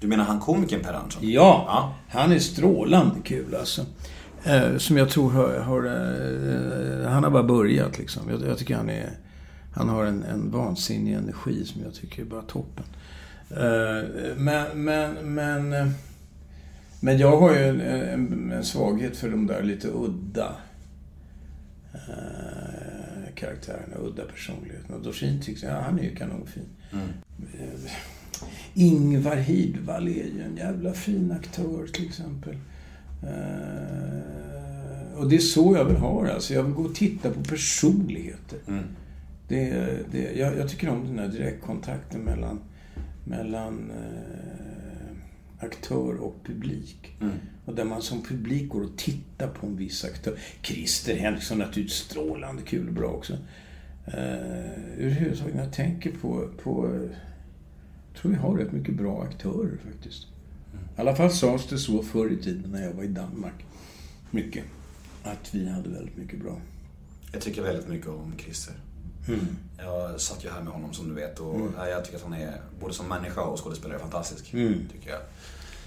Du menar han komikern Per Andersson? ja, Ja. han är strålande kul alltså. Eh, som jag tror har... har eh, han har bara börjat liksom. Jag, jag tycker han är... Han har en, en vansinnig energi som jag tycker är bara toppen. Men, men, men... Men jag har ju en, en, en svaghet för de där lite udda eh, karaktärerna, udda personligheterna. Dorsin tycks, ja han är ju kanonfin. Eh, Ingvar Hirdwall är ju en jävla fin aktör till exempel. Eh, och det är så jag vill ha det. Alltså, jag vill gå och titta på personligheter. Det, det, jag, jag tycker om den här direktkontakten mellan, mellan eh, aktör och publik. Och där man som publik går och tittar på en viss aktör. Christer Henriksson naturligtvis strålande kul och bra också. Eh, överhuvudtaget när jag tänker på, på Jag tror vi har rätt mycket bra aktörer faktiskt. I alla fall sades det så förr i tiden när jag var i Danmark. Mycket. Att vi hade väldigt mycket bra. Jag tycker väldigt mycket om Christer. Jag satt ju här med honom som du vet och ja, jag tycker att han är, både som människa och skådespelare, fantastisk. Tycker jag.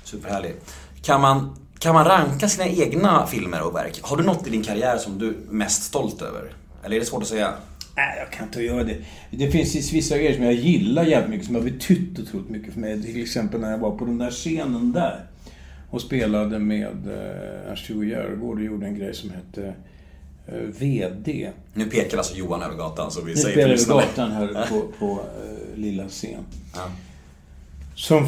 Superhärlig. Kan man, kan man ranka sina egna filmer och verk? Har du något i din karriär som du är mest stolt över? Eller är det svårt att säga? Nej, jag kan inte göra det. Det finns vissa grejer som jag gillar jävligt mycket, som har betytt otroligt mycket för mig. Till exempel när jag var på den där scenen där och spelade med eh, Ernst-Hugo Järegård och gjorde en grej som hette eh, VD. Nu pekar alltså Johan över gatan så vi Vi säger till över lyssnarna. gatan här på, på eh, lilla scen. Ja. Som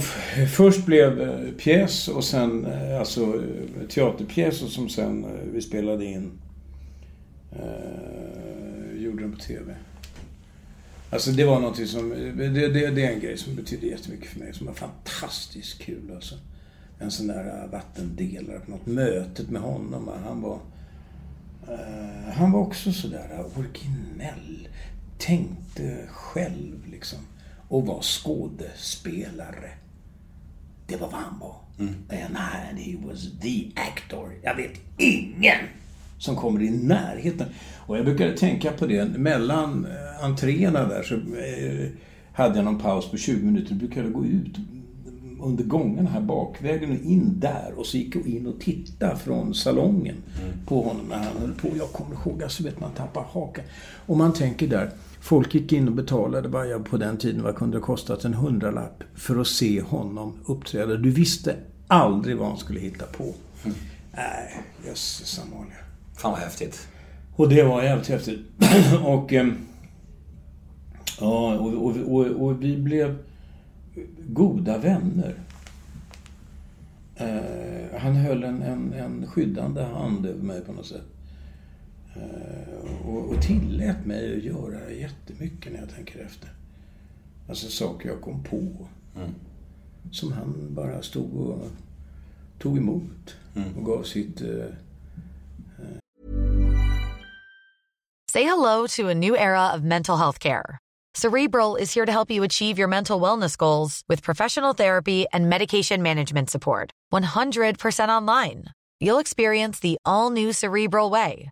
först blev eh, pjäs och sen, eh, alltså eh, teaterpjäs och som sen vi spelade in, eh, gjorde den på TV. Alltså det var någonting som, det, det, det är en grej som betyder jättemycket för mig, som var fantastiskt kul alltså. En sån där vattendelare på något mötet med honom. Han var, eh, han var också sådär originell. Tänkte själv liksom. Och var skådespelare. Det var vad han var. And I, he was the actor. Jag vet ingen som kommer i närheten. Och jag brukade tänka på det, mellan eh, entréerna där så eh, hade jag någon paus på 20 minuter. Då brukade jag gå ut under gången här bakvägen och in där. Och så gick jag in och tittade från salongen på honom när han höll på. Jag kommer ihåg, alltså vet man tappar hakan. Och man tänker där, folk gick in och betalade vad jag på den tiden vad kunde det kostat en hundralapp för att se honom uppträda. Du visste aldrig vad han skulle hitta på. Nej, jösses Amalia. Fan vad häftigt. Och det var jävligt häftigt. och, ehm, ja, och, och, och, och vi blev goda vänner. Eh, han höll en, en, en skyddande hand över mig på något sätt. Eh, och, och tillät mig att göra jättemycket när jag tänker efter. Alltså saker jag kom på. Som han bara stod och tog emot. Och gav sitt eh, Say hello to a new era of mental health care. Cerebral is here to help you achieve your mental wellness goals with professional therapy and medication management support. 100% online. You'll experience the all new Cerebral Way,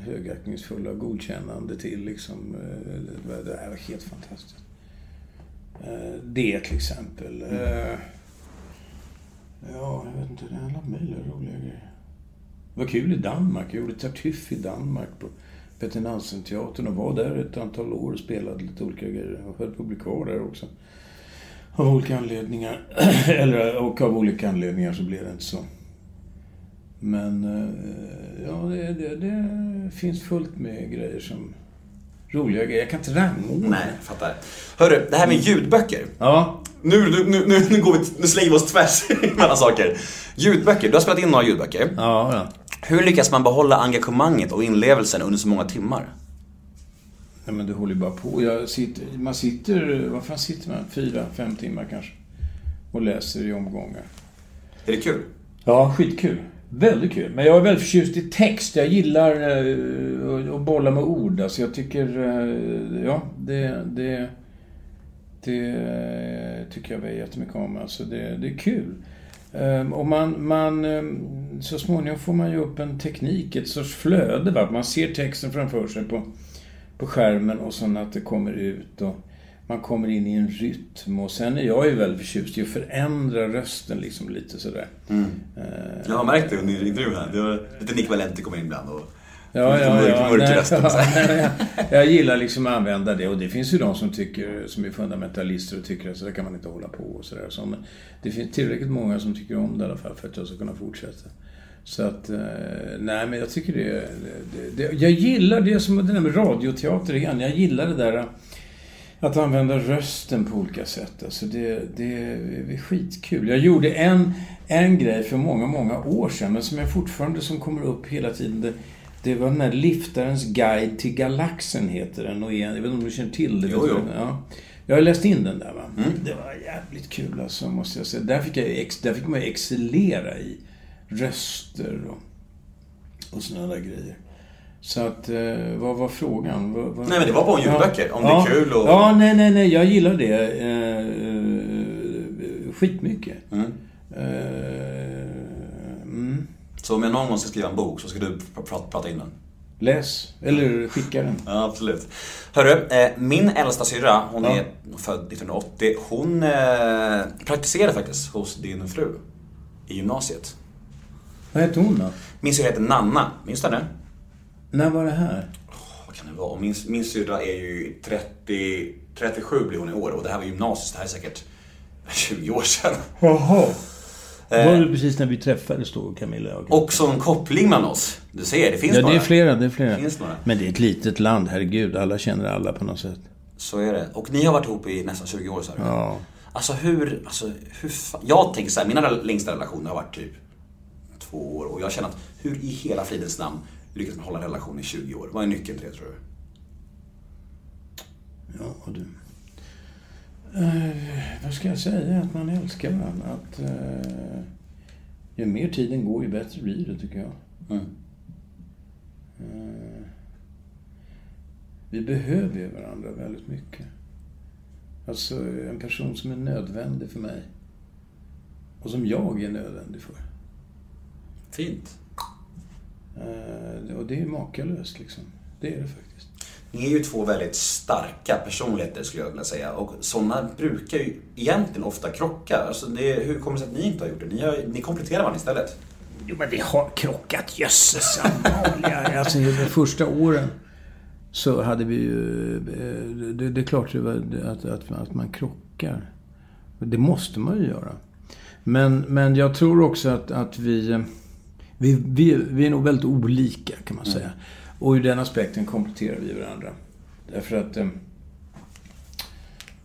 högaktningsfulla godkännande till. Liksom, eh, det här var helt fantastiskt. Eh, det till exempel. Mm. Ja, jag vet inte. Det är alla möjliga roliga grejer. Det var kul i Danmark. Jag gjorde Tartuffe i Danmark på Peter Nansen-teatern och var där ett antal år och spelade lite olika grejer. Jag höll på att bli kvar där också. Av olika anledningar. Eller, och av olika anledningar så blev det inte så. Men eh, ja, det, det, det finns fullt med grejer som... Roliga grejer. Jag kan inte rangordna. Nej, jag fattar. Hörru, det här med ljudböcker. Ja. Nu, nu, nu, nu, nu går vi, nu slänger vi oss tvärs mellan saker. Ljudböcker, du har spelat in några ljudböcker. Ja, ja. Hur lyckas man behålla engagemanget och inlevelsen under så många timmar? Nej, men du håller ju bara på. Jag sitter, man sitter... Vad fan sitter man? Fyra, fem timmar kanske. Och läser i omgångar. Är det kul? Ja, skitkul. Väldigt kul. Men jag är väldigt förtjust i text. Jag gillar eh, att bolla med ord. Alltså jag tycker... Eh, ja, det... det det eh, tycker jag jättemycket om. Alltså det, det är kul. Ehm, och man, man, ehm, så småningom får man ju upp en teknik, ett sorts flöde. Va? Man ser texten framför sig på, på skärmen och sen att det kommer ut. Och man kommer in i en rytm. Och sen är jag ju väldigt förtjust i att förändra rösten liksom lite sådär. Mm. Ehm, Jag har märkt det under intervjun här. Det var lite Nick Valenti kommer in ibland och... Ja, ja, mörk, ja. mörk Nej, röst. ja, nej, jag, jag gillar liksom att använda det och det finns ju de som tycker, som är fundamentalister och tycker att så där kan man inte hålla på och sådär. Så, men det finns tillräckligt många som tycker om det i alla fall för att jag ska kunna fortsätta. Så att, eh, nej men jag tycker det, det, det Jag gillar det som det där med radioteater igen. Jag gillar det där att använda rösten på olika sätt. Alltså det, det är skitkul. Jag gjorde en, en grej för många, många år sedan, men som jag fortfarande som kommer upp hela tiden. Det, det var den här Liftarens guide till galaxen, heter den. Och jag vet inte om du känner till det? Jo, jo. Ja. Jag har läst in den där va. Det var jävligt kul alltså, måste jag säga. Där fick, jag, där fick man ju excellera i röster och, och sådana där grejer. Så att, eh, vad var frågan? Vad, vad... Nej, men det var bara om ljudböcker. Om det är kul och- Ja, nej, nej, nej. Jag gillar det. Eh, skitmycket. Mm. Eh, mm. Så om jag någon gång ska skriva en bok så ska du pr- prata, prata in den. Läs. Eller skicka den. Ja, absolut. Hörru, eh, min äldsta syrra, hon Ja. är född 1980. Hon eh, praktiserade faktiskt hos din fru i gymnasiet. Vad heter hon då? Min syrra heter Nanna, minns du henne? När var det här? Vad kan det vara? Min, min syrra är ju 30, 37 blir hon i år och det här var gymnasiet, det här är säkert 20 år sedan. Jaha. Var det precis när vi träffades då, Camilla? och- Också en koppling mellan oss. Du ser, det finns Ja, några. det är flera. Det är flera. Några. Men det är ett litet land, herregud. Alla känner alla på något sätt. Så är det. Och ni har varit ihop i nästan 20 år sa du? Ja. Alltså hur, alltså hur fa- Jag tänker så här, mina längsta relationer har varit typ två år och jag känner att hur i hela fridens namn lyckas man hålla en relation i 20 år? Vad är nyckeln till det tror du? Ja, du. Eh, vad ska jag säga? Att man älskar varandra. Att eh, ju mer tiden går, ju bättre blir det, tycker jag. Mm. Eh, vi behöver ju varandra väldigt mycket. Alltså, en person som är nödvändig för mig. Och som jag är nödvändig för. Fint. Eh, och det är makalöst, liksom. Det är det faktiskt. Ni är ju två väldigt starka personligheter skulle jag vilja säga och sådana brukar ju egentligen ofta krocka. Alltså det, hur kommer det sig att ni inte har gjort det? Ni, har, ni kompletterar varandra istället. Jo, men vi har krockat, jösses. Alltså, de första åren så hade vi ju... eh, Det, det är klart det var- att, att, att man krockar. Det måste man ju göra. Men, men jag tror också att, att vi, vi, vi... Vi är nog väldigt olika, kan man säga. Och ur den aspekten kompletterar vi varandra. Därför att... eh,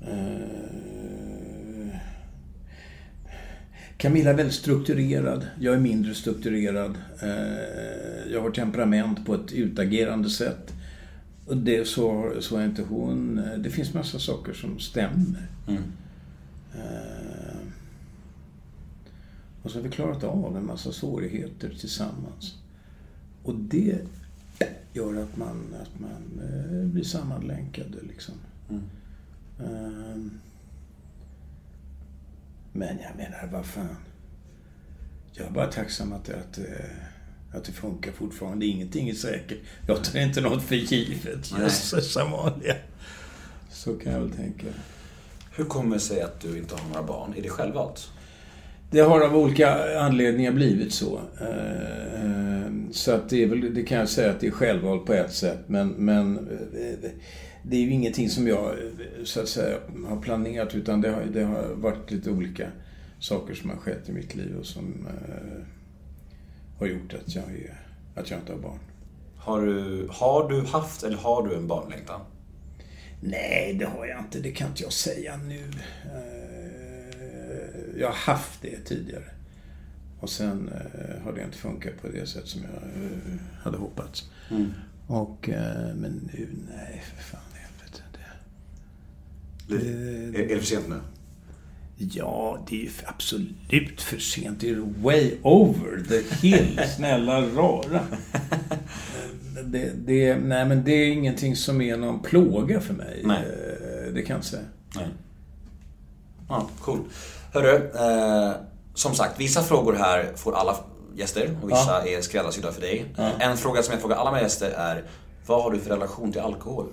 eh, Camilla är väldigt strukturerad. Jag är mindre strukturerad. Eh, Jag har temperament på ett utagerande sätt. Och det så, så är inte hon. Eh, Det finns massa saker som stämmer. Mm. Och så har vi klarat av en massa svårigheter tillsammans. Och det gör att man, att man eh, blir sammanlänkade liksom. Mm. Eh, Men jag menar, vad fan. Jag är bara tacksam att, att, eh, att det funkar fortfarande. Ingenting är säkert. Jag tar inte något för givet. Jösses Amalia. Så kan jag väl tänka. Hur kommer det sig att du inte har några barn? Är det självvalt? Det har av olika anledningar blivit så. Eh, Så att det, är väl, det kan jag säga att det är självvalt på ett sätt. Men, men eh, det är ju ingenting som jag eh, så att säga har planerat utan det har, det har varit lite olika saker som har skett i mitt liv och som eh, har gjort att jag, är, att jag inte har barn. Har du, har du haft eller har du en barnlängtan? Nej, det har jag inte. Det kan inte jag säga nu. Eh, Jag har haft det tidigare. Och sen eh, har det inte funkat på det sätt som jag eh, hade hoppats. Och, eh, men nu, nej för fan helvete. Det, Är, är det för sent nu? ja, det är absolut för sent. Det är way over the hill, snälla rara. Det, det, nej, men det är ingenting som är någon plåga för mig. Nej. Det kan jag inte säga. Nej. Ja, cool. Hörru, eh, som sagt, vissa frågor här får alla gäster och vissa är skräddarsydda för dig. En fråga som jag frågar alla mina gäster är, vad har du för relation till alkohol?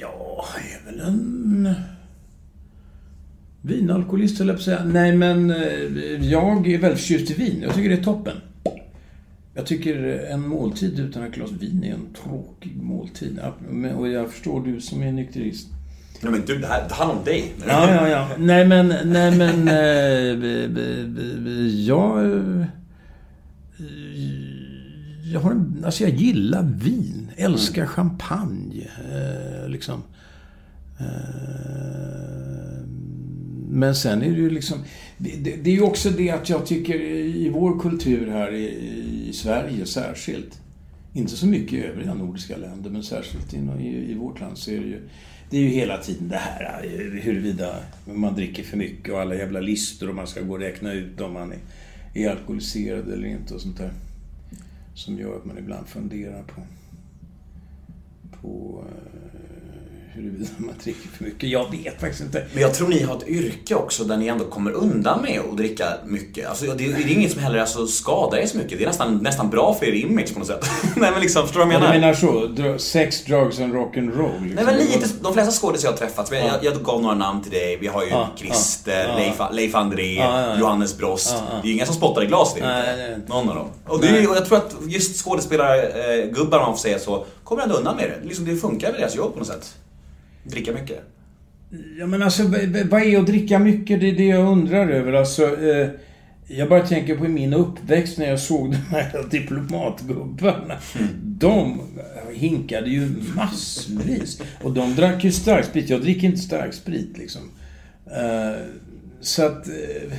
Ja, jag är väl en... Vinalkoholist höll jag på att säga. Nej, men eh, jag är väldigt förtjust i vin. Jag tycker det är toppen. Jag tycker en måltid utan ett glas vin är en tråkig måltid. Ja, Och jag förstår du som är nykterist. Nej men du, det här det handlar om dig. Ja, ja, ja. Nej, men... Nej, men... Eh, jag... eh, Jag har en, Alltså, jag gillar vin. Älskar champagne. Eh, liksom. Eh, men sen är det ju liksom... Det, det, det är ju också det att jag tycker i vår kultur här i, i Sverige särskilt. Inte så mycket i övriga nordiska länder, men särskilt i, i, i vårt land så är det ju... Det är ju hela tiden det här huruvida man dricker för mycket och alla jävla listor och man ska gå och räkna ut om man är, alkoholiserad eller inte och sånt där. Som gör att man ibland funderar på, på eh, huruvida man dricker för mycket. Jag vet faktiskt inte. Men jag tror ni har ett yrke också där ni ändå kommer undan med att dricka mycket. Alltså, det, det är inget som heller alltså, skadar er så mycket. Det är nästan, nästan bra för er image på något sätt. Nej men liksom, förstår du vad jag Ja, menar? du menar så? Dr- Sex, drugs and rock'n'roll? Liksom. Nej men lite, de flesta skådisar jag har träffat, jag, jag, jag gav några namn till dig. Vi har ju Ja, Christer, ja, Leif, Leif André, ja. Johannes Brost. Det är ju inga som spottar i glas det Nej, nej. Någon av dem. Och, det och jag tror att just skådespelargubbar, om man får säga så, kommer ändå undan med det. Liksom, det funkar med deras jobb på något sätt. Dricka mycket. Ja men alltså, vad är att dricka mycket? Det är det jag undrar över. Alltså, eh, jag bara tänker på min uppväxt när jag såg de här diplomatgubbarna. De hinkade ju massvis. Och de drack ju starksprit. Jag dricker inte starksprit liksom. Eh, så att... Eh,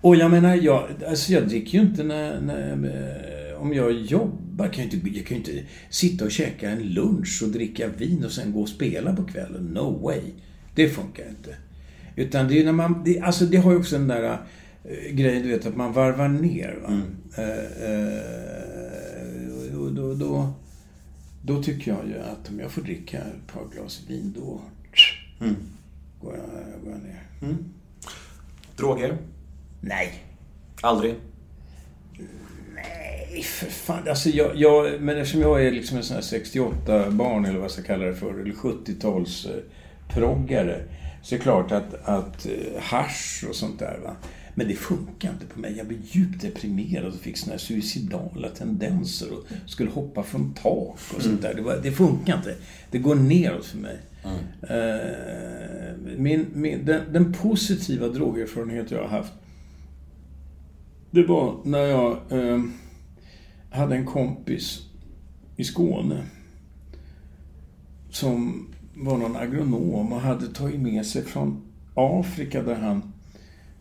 och jag menar, jag, alltså jag dricker ju inte när, när, eh, om jag jobbar. Kan jag, inte, jag kan ju inte sitta och käka en lunch och dricka vin och sen gå och spela på kvällen. No way. Det funkar inte. Utan det är när man, det, alltså det har ju också den där eh, grejen, du vet, att man varvar ner. Va? Eh, eh, och då, då, då tycker jag ju att om jag får dricka ett par glas vin, då går, jag, går jag ner. Droger? Nej. Aldrig? Nej, Nej, för fan. Alltså jag, jag, men eftersom jag är liksom en sån här 68-barn, eller vad jag ska kalla det för, eller 70-talsproggare, så är det klart att, att hash hasch och sånt där, va. Men det funkar inte på mig. Jag blev djupt deprimerad och fick såna här suicidala tendenser och skulle hoppa från tak och sånt där. Det, var, det funkar inte. Det går neråt för mig. Mm. min, min, den, den positiva drogerfarenhet jag har haft det var när jag eh, hade en kompis i Skåne som var någon agronom och hade tagit med sig från Afrika där han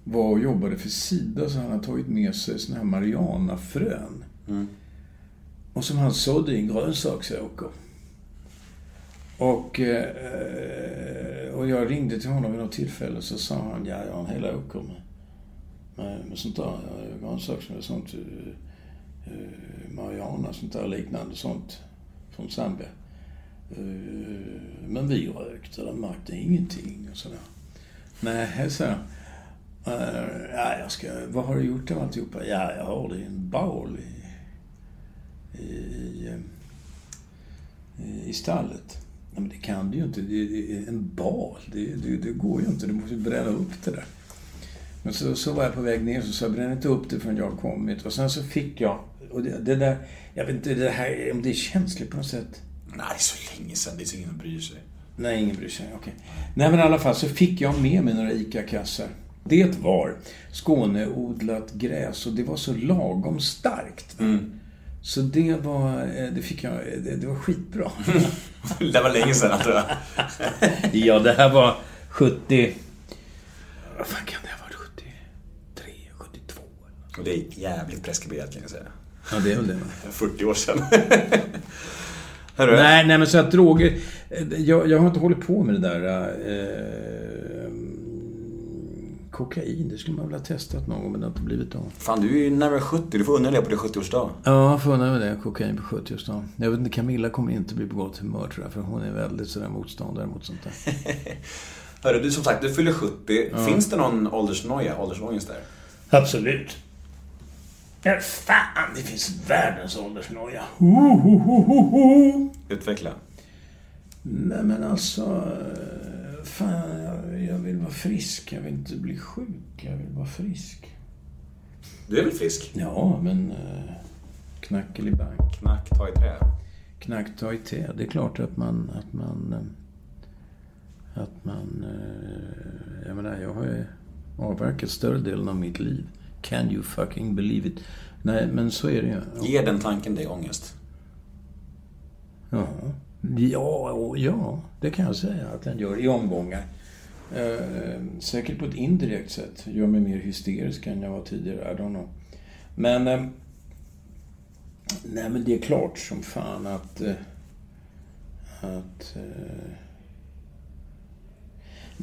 var och jobbade för Sida så han hade tagit med sig såna här marijuanafrön. Och som han sådde i en grönsaksåker. Och, eh, och jag ringde till honom vid något tillfälle så sa han, ja jag har en hel åker med, med, med sånt där, eh, grönsaker med sånt, eh, marijuana, sånt där liknande sånt från Zambia. Eh, men vi rökte, de märkte ingenting och sådär. Nej, så. Eh, ja, jag ska, vad har du gjort av alltihopa? Ja, jag har det i en bal i, i, i, i stallet. Nej, men det kan du ju inte. Det är en bal. Det, det, det går ju inte. Du måste bränna upp det där. Men så, så var jag på väg ner så sa jag bränn inte upp det förrän jag har kommit. Och sen så fick jag, och det, det där, jag vet inte det här, om det är känsligt på något sätt. Nej, det är så länge sedan. Det är så ingen som bryr sig. Nej, ingen bryr sig. Okej. Nej, men i alla fall så fick jag med mig några ICA-kassar. Det var Skåneodlat gräs och det var så lagom starkt. Så det var, eh, det fick jag, det, det var skitbra. Det var länge sedan tror jag. ja, det här var 70... Vad fan kan det ha varit? 73, 72? eller? Och det är jävligt preskriberat kan jag säga. Ja, det är väl det. 40 år sedan. Hörru. Nej, nej men så att droger... eh, Jag, jag har inte hållit på med det där... Eh, kokain, det skulle man väl ha testat någon gång men det har inte blivit av. Fan, du är ju närmare 70. Du får unna dig på din 70-årsdag. Ja, får undra med det. Kokain på 70-årsdagen. Jag vet inte, Camilla kommer inte bli på gott humör tror jag. För hon är väldigt sådär motståndare mot sånt där. Hörru, du som sagt, du fyller 70. Finns det någon åldersnoja, åldersångest där? Absolut. Ja, fan, det finns världens åldersnoja. Ho, ho, ho, ho, ho. Utveckla. Nej men alltså... eh, Fan, jag, jag vill vara frisk. Jag vill inte bli sjuk. Jag vill vara frisk. Du är väl frisk? Ja, men... Knackelibank. Knack, ta i trä. Knack, ta i te. Det är klart att man... Att man... eh, Att man... eh, Jag menar, jag har ju avverkat större delen av mitt liv. Can you fucking believe it? Nej, men så är det ju. Ger den tanken dig ångest? Ja, ja, ja, det kan jag säga att den gör i omgångar. Eh, säkert på ett indirekt sätt. Gör mig mer hysterisk än jag var tidigare. I don't know. Men... Eh, nej, men det är klart som fan att... Eh, att... Eh,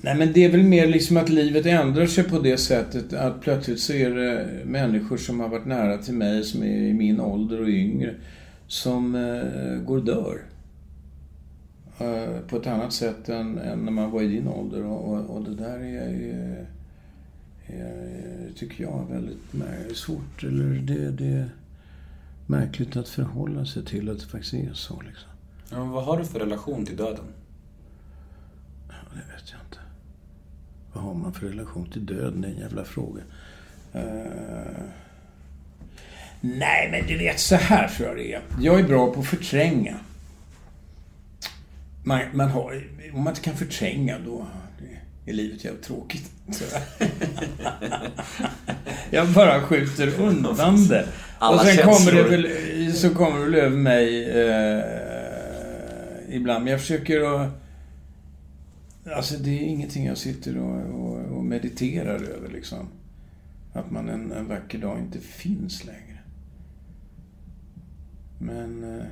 nej, men det är väl mer liksom att livet ändrar sig på det sättet att plötsligt så är det människor som har varit nära till mig, som är i min ålder och yngre, som eh, går och dör. Eh, på ett annat sätt än, än när man var i din ålder. Och, och, och det där är, är, är, tycker jag, väldigt mär- svårt. Eller det, det är märkligt att förhålla sig till att det faktiskt är så. Liksom. Ja, men vad har du för relation till döden? Ja, det vet jag inte. Vad har man för relation till döden? Det är en jävla fråga. Eh, Nej, men du vet, så här tror jag det är. Jag är bra på att förtränga. Man, man har, om man inte kan förtränga, då är livet jävligt tråkigt. jag. jag bara skjuter undan det. Alla Och sen kommer det väl, så kommer det väl över mig eh, ibland. Men jag försöker att... Alltså det är ingenting jag sitter och, och, och mediterar över liksom. Att man en, en vacker dag inte finns längre. Men... eh,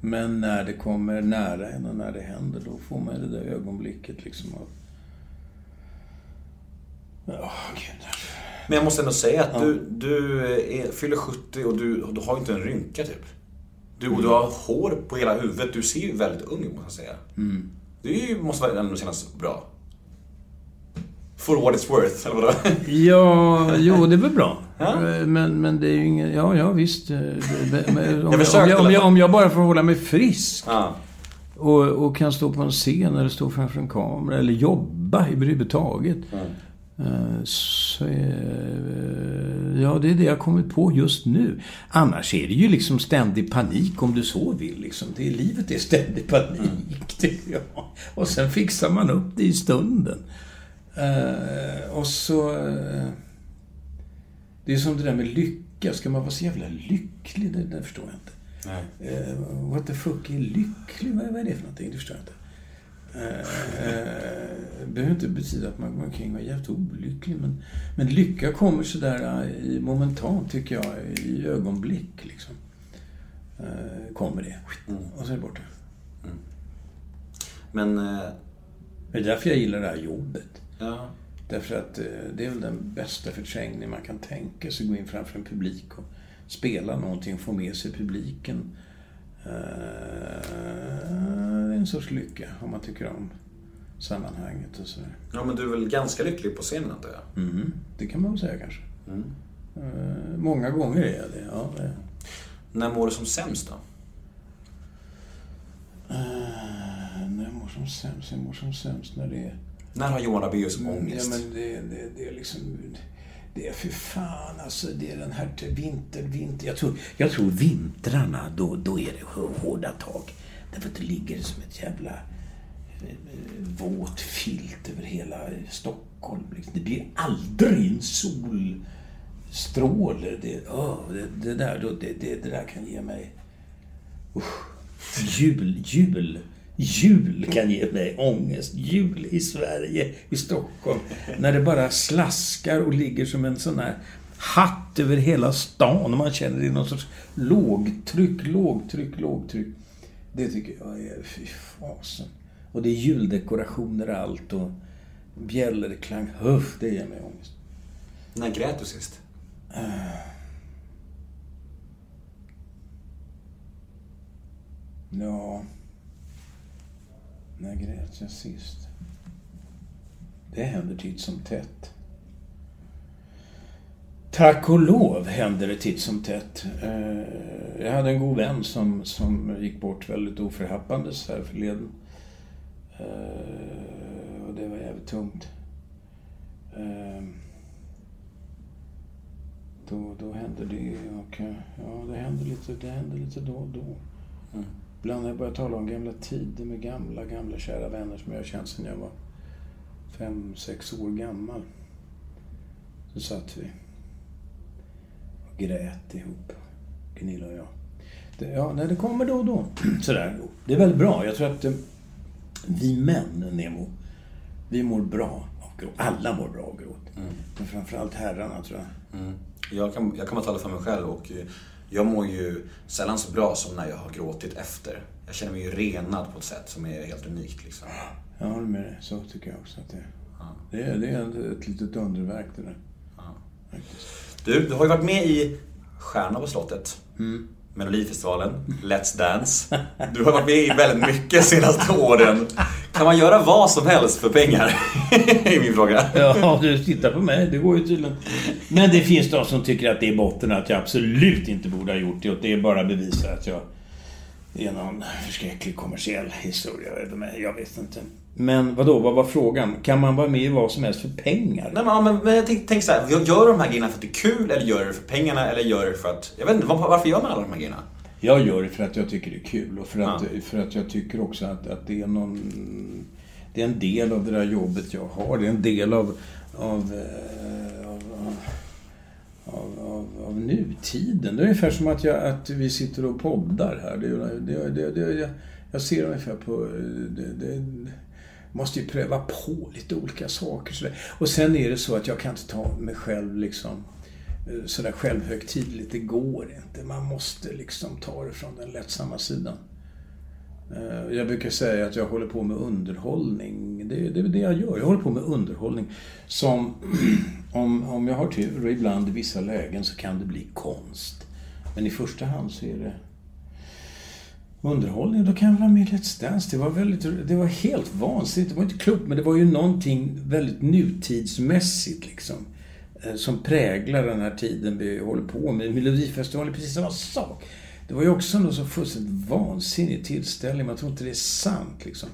Men när det kommer nära en och när det händer, då får man det där ögonblicket liksom av... Ja, gud. Men jag måste ändå säga att du, du är, fyller 70 och du, du har inte en rynka typ. Du, och du har hår på hela huvudet. Du ser ju väldigt ung ut måste jag säga. Det måste väl ändå kännas bra. For what it's worth, eller vadå? Ja, jo, det är väl bra. Ja. Men, men det är ju inget... Ja, ja visst. eh, men Om jag, försökte om, jag, om, jag, om jag bara får hålla mig frisk Ja. och, och kan stå på en scen eller stå framför en kamera eller jobba överhuvudtaget. eh, Så är, ja, det är det jag kommit på just nu. Annars är det ju liksom ständig panik om du så vill. Liksom. Det är, livet är ständig panik, tycker jag. Och sen fixar man upp det i stunden. Eh, och så... eh, det är som det där med lycka. Ska man vara så jävla lycklig? Det, det förstår jag inte. Nej. Eh, what the fuck är lycklig? Vad, vad är det för någonting? Det förstår jag inte. Eh, eh, behöver inte betyda att man går omkring och är jävligt olycklig. Men, men lycka kommer sådär eh, i, momentant, tycker jag. I ögonblick, liksom. Eh, kommer det. Och så är det borta. Men, eh, Det är därför jag gillar det här jobbet. ja. Därför att det är väl den bästa förträngning man kan tänka sig. Gå in framför en publik och spela någonting och få med sig publiken. Eh, Det är en sorts lycka om man tycker om sammanhanget och sådär. ja, men du är väl ganska lycklig på scenen antar jag? Mm, det kan man väl säga kanske. Eh, Många gånger är jag det. Ja, det. När mår du som sämst då? Eh, När jag mår som sämst? Jag mår som sämst när det är... När har Johan Rabaeus Ja, ångest? men det, det, det är liksom... Det är för fan alltså, det är den här till vinter, vinter. Jag tror, jag tror vintrarna, då, då är det hårda tag. Därför att det ligger som ett jävla eh, våt filt över hela Stockholm. Liksom. Det blir aldrig en solstråle. Det, oh, det, det, där, då, det, det, det där kan ge mig... Usch. Jul, jul. Jul kan ge mig ångest. Jul i Sverige, i Stockholm. När det bara slaskar och ligger som en sån här hatt över hela stan. Och man känner det är någon sorts lågtryck, lågtryck, lågtryck. Det tycker jag är... Fy fasen. Och det är juldekorationer och allt och bjällerklang. Huff, det ger mig ångest. När grät du sist? Ja... När grät jag sist? Det händer titt som tätt. Tack och lov händer det titt som tätt. Eh, jag hade en god vän som, som gick bort väldigt oförhappandes här förleden. Eh, och det var jävligt tungt. Eh, då, då hände det och ja, det händer lite, det händer lite då och då. Mm. Ibland när jag börjar tala om gamla tider med gamla, gamla kära vänner som jag har känt sedan jag var fem, sex år gammal. Så satt vi och grät ihop, Gunilla och jag. Det, ja, nej, det kommer då och då. Sådär. Det är väldigt bra. Jag tror att eh, vi män, Nemo, vi mår bra av gråt. Alla mår bra av gråt. Men framförallt herrarna, tror jag. Jag kan, jag kan bara tala för mig själv och eh, jag mår ju sällan så bra som när jag har gråtit efter. Jag känner mig ju renad på ett sätt som är helt unikt liksom. Jag håller med dig. Så tycker jag också att det är. Det är, det är ett litet underverk det där. Du, du har ju varit med i Stjärna på slottet. Melodifestivalen, Let's Dance. Du har varit med i väldigt mycket senaste åren. Kan man göra vad som helst för pengar? är min fråga. Ja, du tittar på mig. Det går ju tydligen. Men det finns de som tycker att det är botten att jag absolut inte borde ha gjort det. Och det bara bevisar att jag är någon förskräcklig kommersiell historia. Jag vet inte. Men vad då? vad var frågan? Kan man vara med i vad som helst för pengar? Nej, men, men, men jag tänk, tänk så här, gör de här grejerna för att det är kul eller gör det för pengarna eller gör det för att... Jag vet inte, var- varför gör man alla de här grejerna? Jag gör det för att jag tycker det är kul och för att, Ja. för att jag tycker också att, att det är någon... Det är en del av det där jobbet jag har. Det är en del av... av, eh, av, av, av, av nutiden. Det är ungefär som att, jag, att vi sitter och poddar här. Det, det, det, det, jag, ser ungefär på... Det, det, måste ju pröva på lite olika saker. Och sen är det så att jag kan inte ta mig själv liksom Eh, sådär självhögtidligt. Det går inte. Man måste liksom ta det från den lättsamma sidan. Eh, jag brukar säga att jag håller på med underhållning. Det, det är det jag gör. Jag håller på med underhållning som, om, om jag har tur och ibland i vissa lägen så kan det bli konst. Men i första hand så är det underhållning. Då kan jag vara med i Let's Dance. Det var, väldigt, det var helt vansinnigt. Det var inte klokt, men det var ju någonting väldigt nutidsmässigt liksom eh, Som präglar den här tiden vi håller på med. Melodifestivalen är precis samma sak. Det var ju också något så fullständigt vansinnig tillställning. Man tror inte det är sant liksom.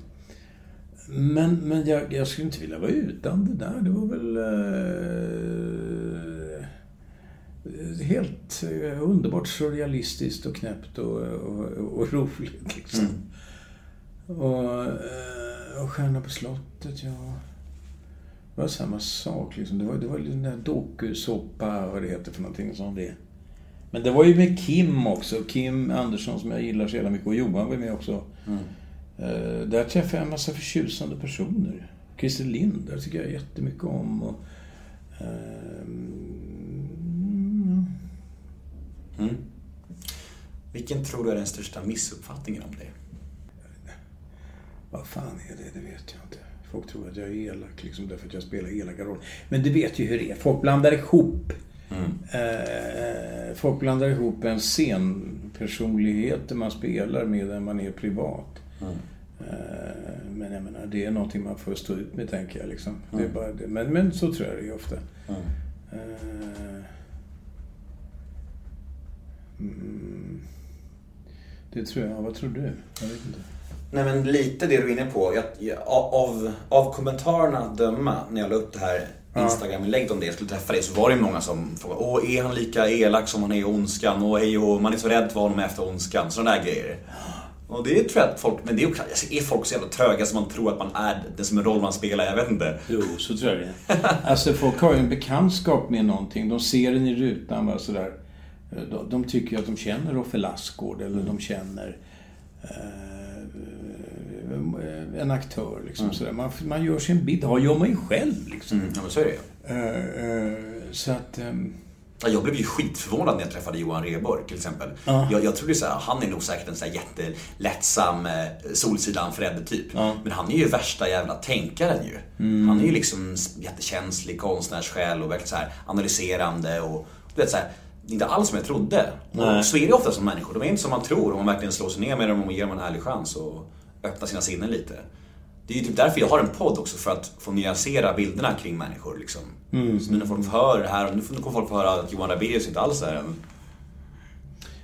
Men, men jag, jag skulle inte vilja vara utan det där. Det var väl... Eh, helt eh, underbart surrealistiskt och knäppt och, och, och roligt liksom. Och, eh, och Stjärna på slottet, ja. Var samma sak liksom. Det var, det var den där dokusåpa, vad det heter för någonting som det. Men det var ju med Kim också. Kim Andersson som jag gillar så jävla mycket. Och Johan var med också. Eh, där träffade jag en massa förtjusande personer. Christer Lind, där tycker jag jättemycket om. Och, ehm, Vilken tror du är den största missuppfattningen om dig? Vad fan är det? Det vet jag inte. Folk tror att jag är elak liksom därför att jag spelar elaka roller. Men du vet ju hur det är. Folk blandar ihop. Eh, folk blandar ihop en scenpersonlighet man spelar med den man är privat. Eh, men jag menar, det är någonting man får stå ut med tänker jag. Liksom. Det är bara det. Men, men så tror jag det är ofta. Eh, mm, det tror jag. Vad tror du? Jag vet inte. Nej men lite det du är inne på. Jag, jag, av, av kommentarerna att döma när jag la upp det här Instagram-inlägget om det jag skulle träffa dig så var det många som frågade Åh, är han lika elak som han är i Ondskan? Och hej och man är så rädd för honom efter Ondskan. Sådana där grejer. Och det tror jag att folk, men det är ju alltså, är folk så jävla tröga som man tror att man är den som en roll man spelar? Jag vet inte. Jo, så tror jag det. Alltså folk har ju en bekantskap med någonting. De ser den i rutan bara sådär. De, de tycker ju att de känner Roffe Lassgård eller de känner eh, en aktör liksom sådär. Man, man gör sin bild. Ja, gör man ju själv liksom. Ja men så är det ju. Eh, eh, så att... Ja, Jag blev ju skitförvånad när jag träffade Johan Rheborg till exempel. Jag, jag trodde så här, han är nog säkert en så här jättelättsam eh, Solsidan Fredde typ. Men han är ju värsta jävla tänkaren ju. Han är ju liksom jättekänslig konstnärssjäl och verkligen så här analyserande och du vet så här, inte alls som jag trodde. Och så är det ofta som människor. De är inte som man tror om man verkligen slår sig ner med dem och ger dem en ärlig chans och öppnar sina sinnen lite. Det är ju typ därför jag har en podd också, för att få nyansera bilderna kring människor liksom. Så nu när folk hör det här, nu kommer folk få höra att Johan Rabaeus inte alls är en...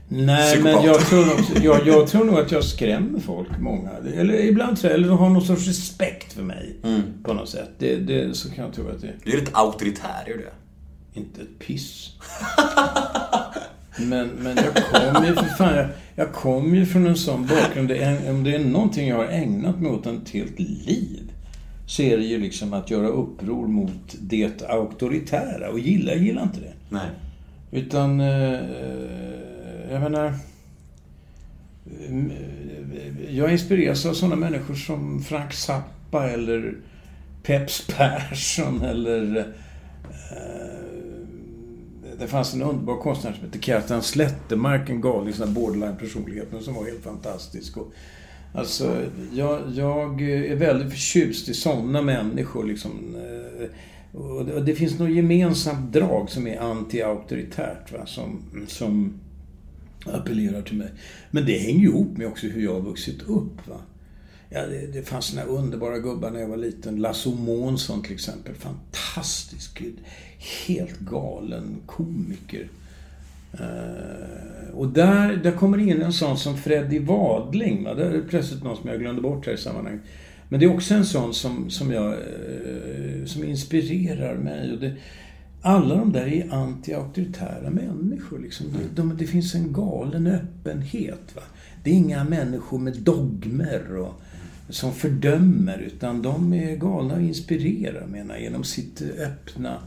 Nej, Psykopat. men jag tror, nog, jag, jag tror nog att jag skrämmer folk, många. Eller ibland tror jag, eller de har någon sorts respekt för mig. På något sätt. Det, det, så kan jag tro att det är. Du är lite auktoritär, är du det? Inte ett piss. Men, men jag kommer ju för fan, jag, jag kommer ju från en sån bakgrund. Om det är någonting jag har ägnat mig åt ett helt liv så är det ju liksom att göra uppror mot det auktoritära. Och gilla, jag gillar inte det. Nej. Utan, eh, jag menar... Jag inspireras av sådana människor som Frank Zappa eller Peps Persson eller... eh, det fanns en underbar konstnär som hette Kjartan Slättemark, en galning sån här borderline-personlighet, men som var helt fantastisk. Och, alltså, jag, jag är väldigt förtjust i sådana människor liksom. Eh, och det, och det finns något gemensamt drag som är anti-auktoritärt, va, som, som appellerar till mig. Men det hänger ju ihop med också hur jag har vuxit upp. Va? Ja, det, det fanns såna underbara gubbar när jag var liten. Lasse Månsson till exempel. Fantastisk, gud helt galen komiker. Eh, och där, där kommer in en sån som Freddy Wadling. Va? Det är plötsligt någon som jag glömde bort här i sammanhanget. Men det är också en sån som, som, jag, eh, som inspirerar mig. Och det, alla de där är anti-auktoritära människor. Liksom. De, de, det finns en galen öppenhet. Va? Det är inga människor med dogmer och, som fördömer, utan de är galna och inspirerar, menar genom sitt öppna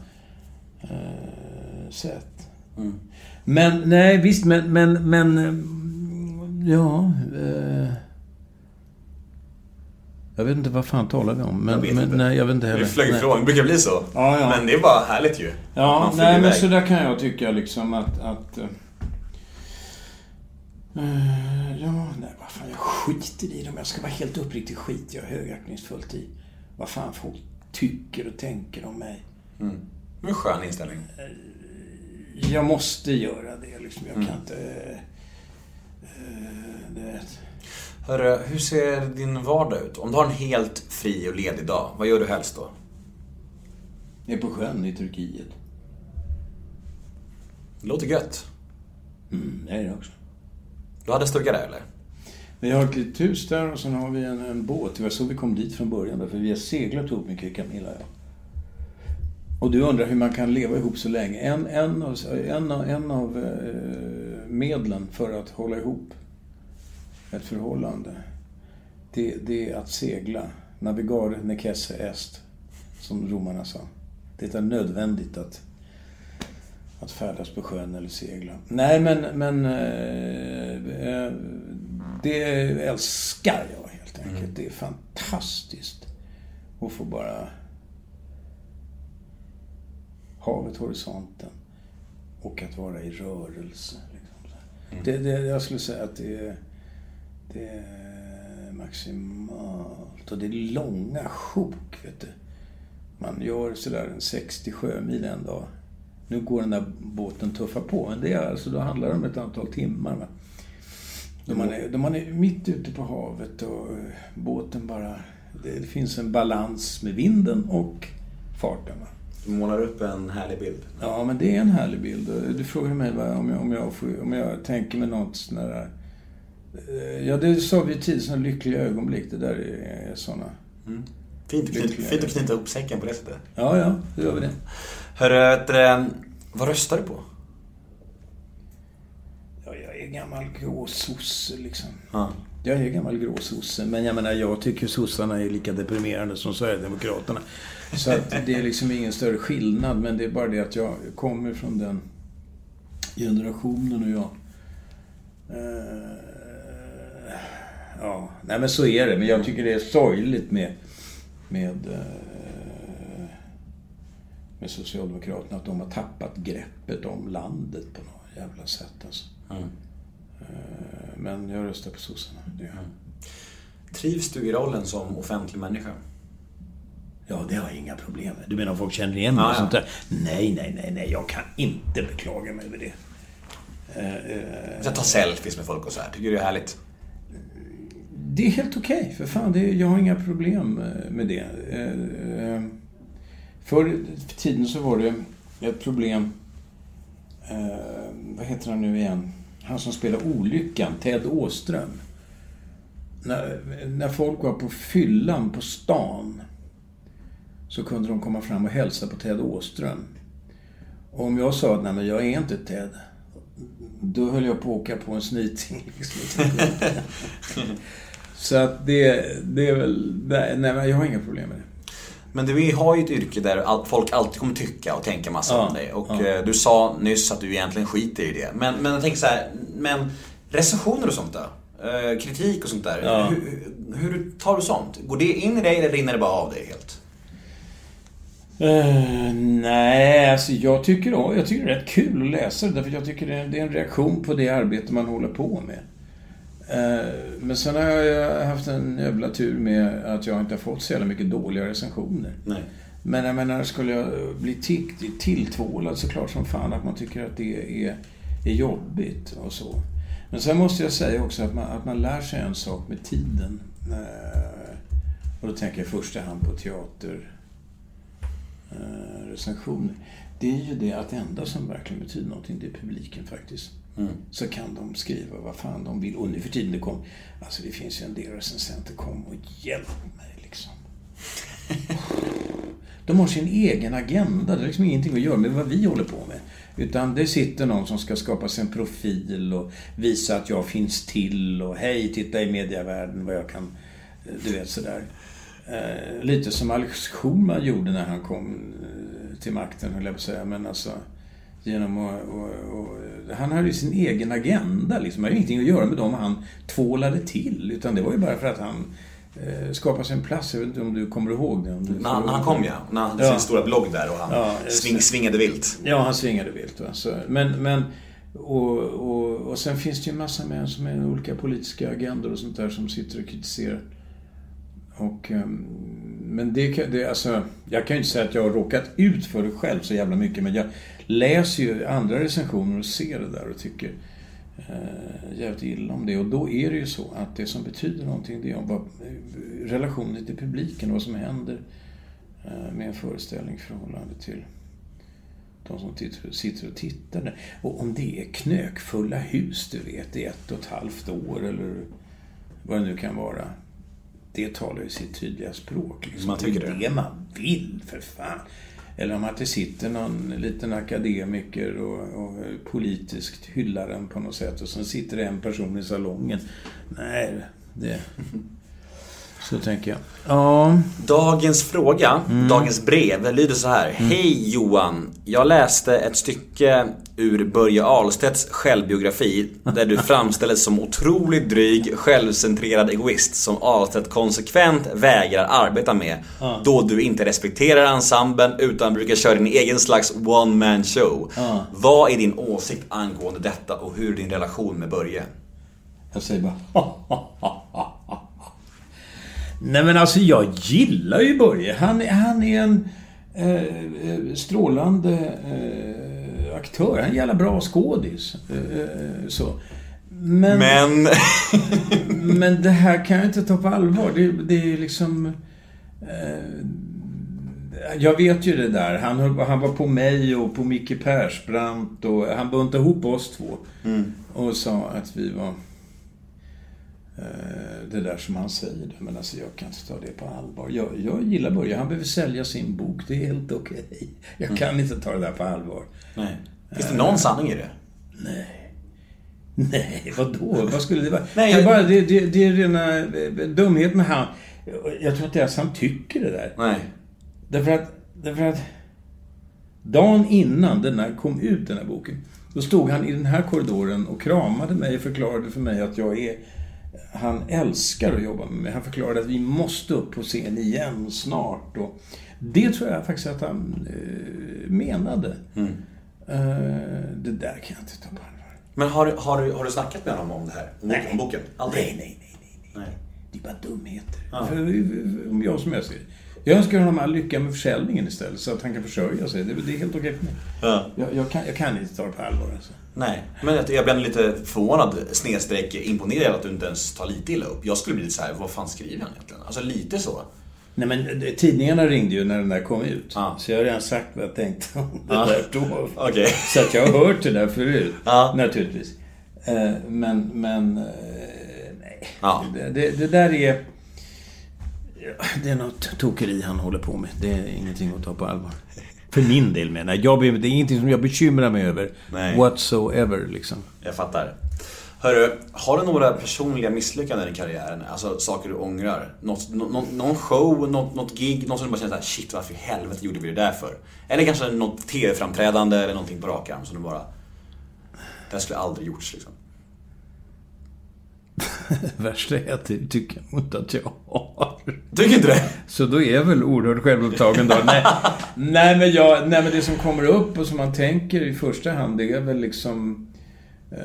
eh, sätt. Men, nej visst, men, men, men eh, ja... Eh, jag vet inte vad fan talar vi om. Men, Jag vet men inte. nej, jag vet inte heller. Vi flög ifrån, det brukar bli så. Ja, ja. Men det är bara härligt ju. Ja, nej men så där kan jag tycka liksom att... att eh, ja, nej vad fan, jag skiter i dem. Jag ska vara helt uppriktig skit jag högaktningsfullt i. Vad fan folk tycker och tänker om mig. Det är en skön inställning. Jag måste göra det liksom. Mm. Jag kan inte... eh, eh, det. Hörru, hur ser din vardag ut? Om du har en helt fri och ledig dag, vad gör du helst då? Jag är på sjön i Turkiet. Det låter gött. Mm, det är det också. Du hade stuga där eller? Vi har ett litet hus där och sen har vi en, en båt. Det var så vi kom dit från början. Därför vi har seglat ihop mycket, Camilla och jag. Och du undrar hur man kan leva ihop så länge. En, en av, en av, en av eh, medlen för att hålla ihop ett förhållande, det, det är att segla. Navigare necesse est, som romarna sa. Det är nödvändigt att, att färdas på sjön eller segla. Nej, men, men eh, eh, det älskar jag helt enkelt. Det är fantastiskt att få bara havet, horisonten och att vara i rörelse. Liksom. här. Det, det, jag skulle säga att det är, det är maximalt. Och det är långa sjok, vet du. Man gör sådär en 60 sjömil en dag. Nu går den där båten tuffa på, men det är alltså, då handlar det om ett antal timmar. Va? Då man, är, då man är mitt ute på havet och eh, båten bara... Det finns en balans med vinden och farten. Va? Du målar upp en härlig bild. Ja, men det är en härlig bild. Du frågar mig vad, om, jag, om, jag får, om jag tänker mig något sån där... eh, Ja, det sa vi tidigt, såna lyckliga ögonblick. Det där är såna. Fint att, knyta, fint att knyta ihop säcken på det sättet. Ja, ja, då gör vi det. Hörru, vad röstar du på? Ja, jag är gammal grå sosse liksom. Ja. Jag är gammal grå sosse, men jag menar, jag tycker sossarna är lika deprimerande som Sverigedemokraterna. Så att det är liksom ingen större skillnad, men det är bara det att jag kommer från den generationen och jag... Eh, ja, nej men så är det. Men jag tycker det är sorgligt med... med eh, med Socialdemokraterna, att de har tappat greppet om landet på något jävla sätt alltså. Mm. Eh, Men jag röstar på sossarna. Det gör jag. Trivs du i rollen som offentlig människa? Ja, det har jag inga problem med. Du menar om folk känner igen mig Ja, och sånt där? Nej, nej, nej, nej. Jag kan inte beklaga mig över det. Eh, eh, Jag tar selfies med folk och så här. Tycker du det är härligt? Det är helt okej, för fan. Det, jag har inga problem eh, med det. Eh, eh, Förr i tiden så var det ett problem... Eh, vad heter han nu igen? Han som spelar Olyckan, Ted Åström. När, när folk var på fyllan på stan så kunde de komma fram och hälsa på Ted Åström. Och om jag sa att nej men jag är inte Ted. Då höll jag på att åka på en snyting. Liksom. så att det, det är väl... Nej, men jag har inga problem med det. Men du har ju ett yrke där folk alltid kommer tycka och tänka massa Ja, om dig. Och ja. eh, du sa nyss att du egentligen skiter i det. Men, men jag tänker så här, men recensioner och sånt då? Eh, kritik och sånt där. Ja. Hur, hur tar du sånt? Går det in i dig eller rinner det bara av dig helt? Eh, nej, alltså jag tycker, jag tycker det är rätt kul att läsa det. Därför jag tycker det är en reaktion på det arbete man håller på med. Eh, men sen har jag haft en jävla tur med att jag inte har fått så jävla mycket dåliga recensioner. Nej. Men jag menar, skulle jag bli tilltvålad så klart som fan att man tycker att det är, är jobbigt och så. Men sen måste jag säga också att man, att man lär sig en sak med tiden. Eh, och då tänker jag i första hand på teater eh. Det är ju det att det enda som verkligen betyder någonting, det är publiken faktiskt. Så kan de skriva vad fan de vill. Och nu för tiden det kom, alltså det finns ju en del recensenter, kom och hjälp mig liksom. De har sin egen agenda. Det har liksom ingenting att göra med vad vi håller på med. Utan det sitter någon som ska skapa sig en profil och visa att jag finns till och hej, titta i mediavärlden vad jag kan... Du vet sådär. Eh, lite som Alex Schulman gjorde när han kom eh, till makten, höll jag på att säga. Men alltså, genom att... Och, och, han hade ju sin egen agenda liksom. Det hade ingenting att göra med dem han tvålade till. Utan det var ju bara för att han eh, skapade sig en plats. Jag vet inte om du kommer ihåg det? Om du När han, när han kom ja, när han hade Ja. sin stora blogg där och han Ja, sving, svingade vilt. Ja, han svingade vilt. Va? Så, men, men, och, och, och sen finns det ju en massa män som är olika politiska agendor och sånt där som sitter och kritiserar. Och, ehm, men det, det, alltså, jag kan ju inte säga att jag har råkat ut för det själv så jävla mycket, men jag läser ju andra recensioner och ser det där och tycker eh, jävligt illa om det. Och då är det ju så att det som betyder någonting, det är vad, relationen till publiken, vad som händer eh, med en föreställning i förhållande till de som sitter och tittar. där. Och om det är knökfulla hus, du vet, i ett och ett halvt år eller vad det nu kan vara. Det talar ju sitt tydliga språk. Liksom. Man tycker det är det man vill, för fan. Eller om att det sitter någon liten akademiker och, och politiskt hyllar den på något sätt och sen sitter det en person i salongen. Nej, det... Så tänker jag. Ja. Dagens fråga, Mm. dagens brev, lyder så här. Hej Johan! Jag läste ett stycke ur Börje Ahlstedts självbiografi där du framställdes som otroligt dryg, självcentrerad egoist som Ahlstedt konsekvent vägrar arbeta med. Då du inte respekterar ensemblen utan brukar köra din egen slags one man show. Vad är din åsikt angående detta och hur är din relation med Börje? Jag säger bara Nej men alltså jag gillar ju Börje. Han, är- han är en eh, eh, strålande eh, aktör. Han är en jävla bra skådis. Eh, eh, så. Men, men... Men... det här kan jag inte ta på allvar. Det, det är liksom... Eh, jag vet ju det där. Han, höll, han var på mig och på Micke Persbrandt och han buntade ihop oss två. Och sa att vi var... eh, Det där som han säger. Men alltså jag kan inte ta det på allvar. Jag, jag gillar Börje. Han behöver sälja sin bok. Det är helt okej. Jag kan inte ta det där på allvar. Nej. Finns det någon sanning i det? Nej, vadå? Vad skulle det vara? Nej, det, är jag- bara, det, det, det är rena eh, dumhet med han. Jag tror inte ens han tycker det där. Nej. Därför att, därför att dagen innan den här kom ut, den här boken, då stod han i den här korridoren och kramade mig och förklarade för mig att jag är... Han älskar att jobba med mig. Han förklarade att vi måste upp på scen igen snart. Och det tror jag faktiskt att han eh, menade. Eh, det där kan jag inte ta på allvar. Men har, du- har, du, har du snackat med honom om det här? Om, om boken? Aldrig? Nej, nej, nej, nej, nej. Nej. Det är bara dumheter. Ja. För, om jag som jag ser det. Jag önskar honom all lycka med försäljningen istället, så att han kan försörja sig. Det, det är helt okej för mig. Ja. Jag, jag, kan, jag kan inte ta det på allvar alltså. Nej, men jag jag blev lite förvånad, snedstreck imponerad att du inte ens tar lite illa upp. Jag skulle bli lite så här, vad fan skriver han egentligen? Alltså lite så. Nej men eh, tidningarna ringde ju när den där kom ut. Ja. Så jag har redan sagt vad jag tänkte om det Ja. där då. Okej. Så att jag har hört det där förut. Ja. Naturligtvis. Eh, Men, men... eh, Nej. Det, det, det där är... ja, Det är något tokeri han håller på med. Det är ingenting att ta på allvar. För min del menar jag. Det är ingenting som jag bekymrar mig över. Nej. Whatsoever liksom. Jag fattar. Hörru, har du några personliga misslyckanden i karriären? Alltså saker du ångrar? Något, nå- nå- någon show, något, något gig, något som du bara känner såhär, shit varför i helvete gjorde vi det där för? Eller kanske något TV-framträdande eller någonting på rak arm som du bara... Det här skulle aldrig gjorts liksom. Värsta är att det tycker jag inte att jag har. Tycker inte det? Så då är jag väl oerhört självupptagen då. Nej, nej, men jag, nej, men det som kommer upp och som man tänker i första hand, det är väl liksom... Eh,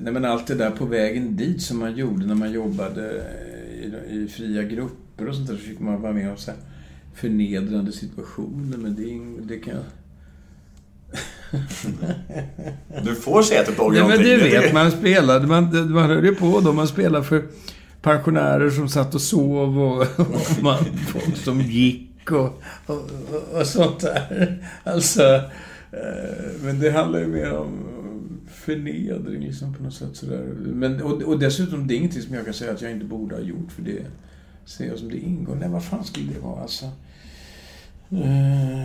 nej, men allt det där på vägen dit som man gjorde när man jobbade eh, i, i fria grupper och sånt där. Så fick man vara med om så här förnedrande situationer. Men det, det kan jag... Du får du ångrar Nej, men du vet, man spelade, man, man höll ju på då. Man spelade för pensionärer som satt och sov och, och man, folk som gick och, och, och, och sånt där. Alltså, eh, men det handlar ju mer om förnedring liksom på något sätt sådär. Men, och, och dessutom, det är ingenting som jag kan säga att jag inte borde ha gjort för det ser jag som det ingår. Nej, vad fan skulle det vara alltså? Eh,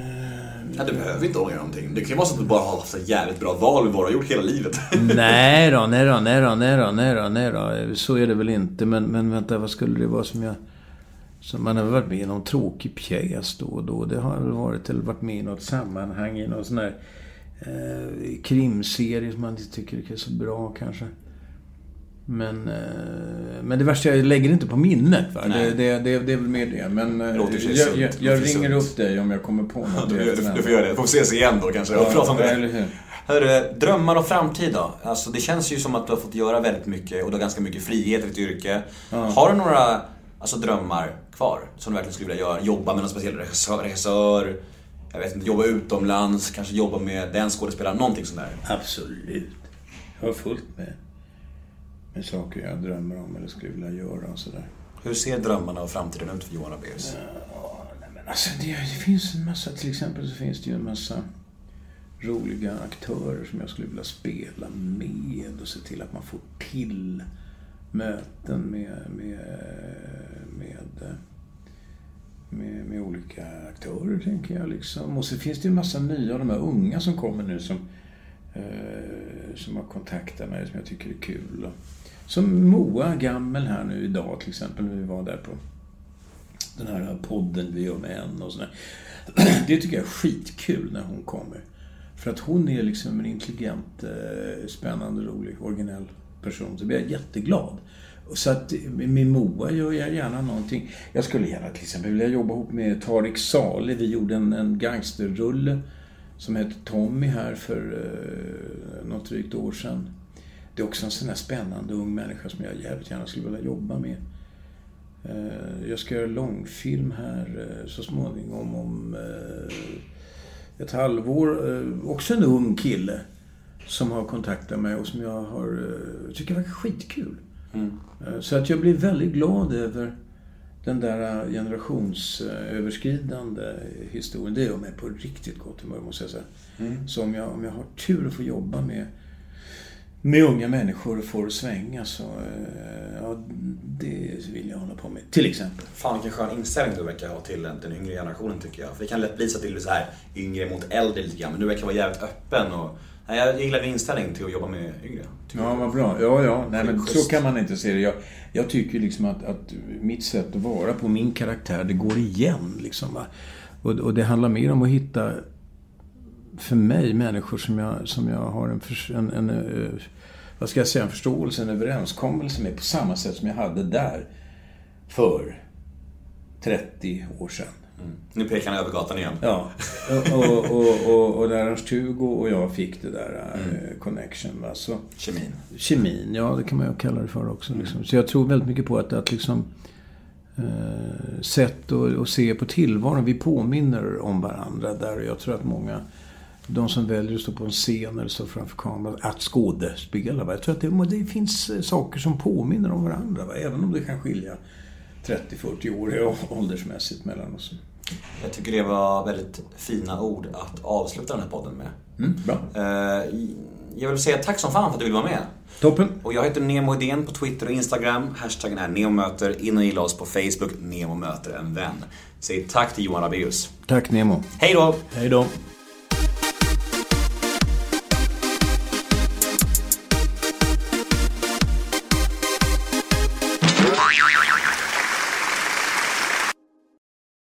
Ja, du behöver inte ångra någonting. Det kan ju vara så att du bara har haft jävligt bra val du bara har gjort hela livet. Nej då, nej då, nej då, nej då, nej då, nej då. Så är det väl inte. Men, men vänta, vad skulle det vara som jag... Som man har varit med i någon tråkig pjäs då och då. Det har väl varit. Eller varit med i något sammanhang i någon sån här eh, krimserie som man inte tycker är så bra kanske. Men, eh, men det värsta, jag lägger inte på minnet. Va? Det, det, det, det är väl mer det. Men eh, jag, jag, jag ringer upp dig om jag kommer på något. Du, du, du får göra det. Får ses igen då kanske och prata om det. Hörru, drömmar och framtid då? Alltså det känns ju som att du har fått göra väldigt mycket och du har ganska mycket frihet i ditt yrke. Har du några alltså, drömmar kvar som du verkligen skulle vilja göra? Jobba med någon speciell regissör, regissör jag vet inte, jobba utomlands, kanske jobba med den skådespelaren, någonting sånt där. Absolut. Jag har fullt med, med saker jag drömmer om eller skulle vilja göra och sådär. Hur ser drömmarna och framtiden ut för Johan men alltså det, det finns en massa, till exempel så finns det ju en massa roliga aktörer som jag skulle vilja spela med och se till att man får till möten med, med, med, med, med olika aktörer, tänker jag. Liksom. Och så finns det ju en massa nya av de här unga som kommer nu som, eh, som har kontaktat mig, som jag tycker är kul. Och, som Moa Gammel här nu idag till exempel, när vi var där på den här podden vi gör med en och sådär. Det tycker jag är skitkul när hon kommer. För att hon är liksom en intelligent, eh, spännande, rolig, originell person. Så blir jag jätteglad. Så att eh, med Moa gör jag gärna någonting. Jag skulle gärna till exempel vilja jobba ihop med Tarik Saleh. Vi gjorde en, en gangsterrulle som hette Tommy här för eh, något drygt år sedan. Det är också en sån här spännande ung människa som jag jävligt gärna skulle vilja jobba med. Eh, Jag ska göra långfilm här eh, så småningom om eh, ett halvår. Också en ung kille som har kontaktat mig och som jag har, tycker verkar skitkul. Eh, Så att jag blir väldigt glad över den där generationsöverskridande historien. Det gör mig på riktigt gott humör måste jag säga. Så om jag, om jag har tur att få jobba med med unga människor får svänga så, eh, ja, det vill jag hålla på med. Till exempel. Fan vilken skön inställning du verkar ha till den, yngre generationen tycker jag. För det kan lätt bli så att det blir så här yngre mot äldre lite grann. Men du verkar vara jävligt öppen och... Nej, jag gillar din inställning till att jobba med yngre. Ja, jag. vad bra. Ja, ja. Nej, men så kan man inte se det. Jag, jag tycker liksom att, att mitt sätt att vara på min karaktär, det går igen. Liksom? Och, och det handlar mer om att hitta, för mig, människor som jag, som jag har en, en, en eh, vad ska jag säga, en förståelse, en överenskommelse med på samma sätt som jag hade där för 30 år sedan. Nu pekar han över gatan igen. Ja, och, och, och, och, och Ernst-Hugo och jag fick det där eh, connection. Va? Så, Kemin. kemin, ja det kan man ju kalla det för också. Liksom. Så jag tror väldigt mycket på att, att liksom... eh, sätt att, att se på tillvaron. Vi påminner om varandra där. Jag tror att många, de som väljer att stå på en scen eller stå framför kameran, att skådespela. va. Jag tror att det, det finns eh, saker som påminner om varandra. Va? Även om det kan skilja 30-40 år åldersmässigt mellan oss. Jag tycker det var väldigt fina ord att avsluta den här podden med. Mm, bra. Eh, Jag vill säga tack som fan för att du vill vara med. Toppen. Och jag heter Nemo Idén på Twitter och Instagram. Hashtaggen är NEMOMÖTER. In och gilla oss på Facebook. Nemo möter en vän. Säg tack till Johan Rabaeus. Tack Nemo. Hej då! Hej då.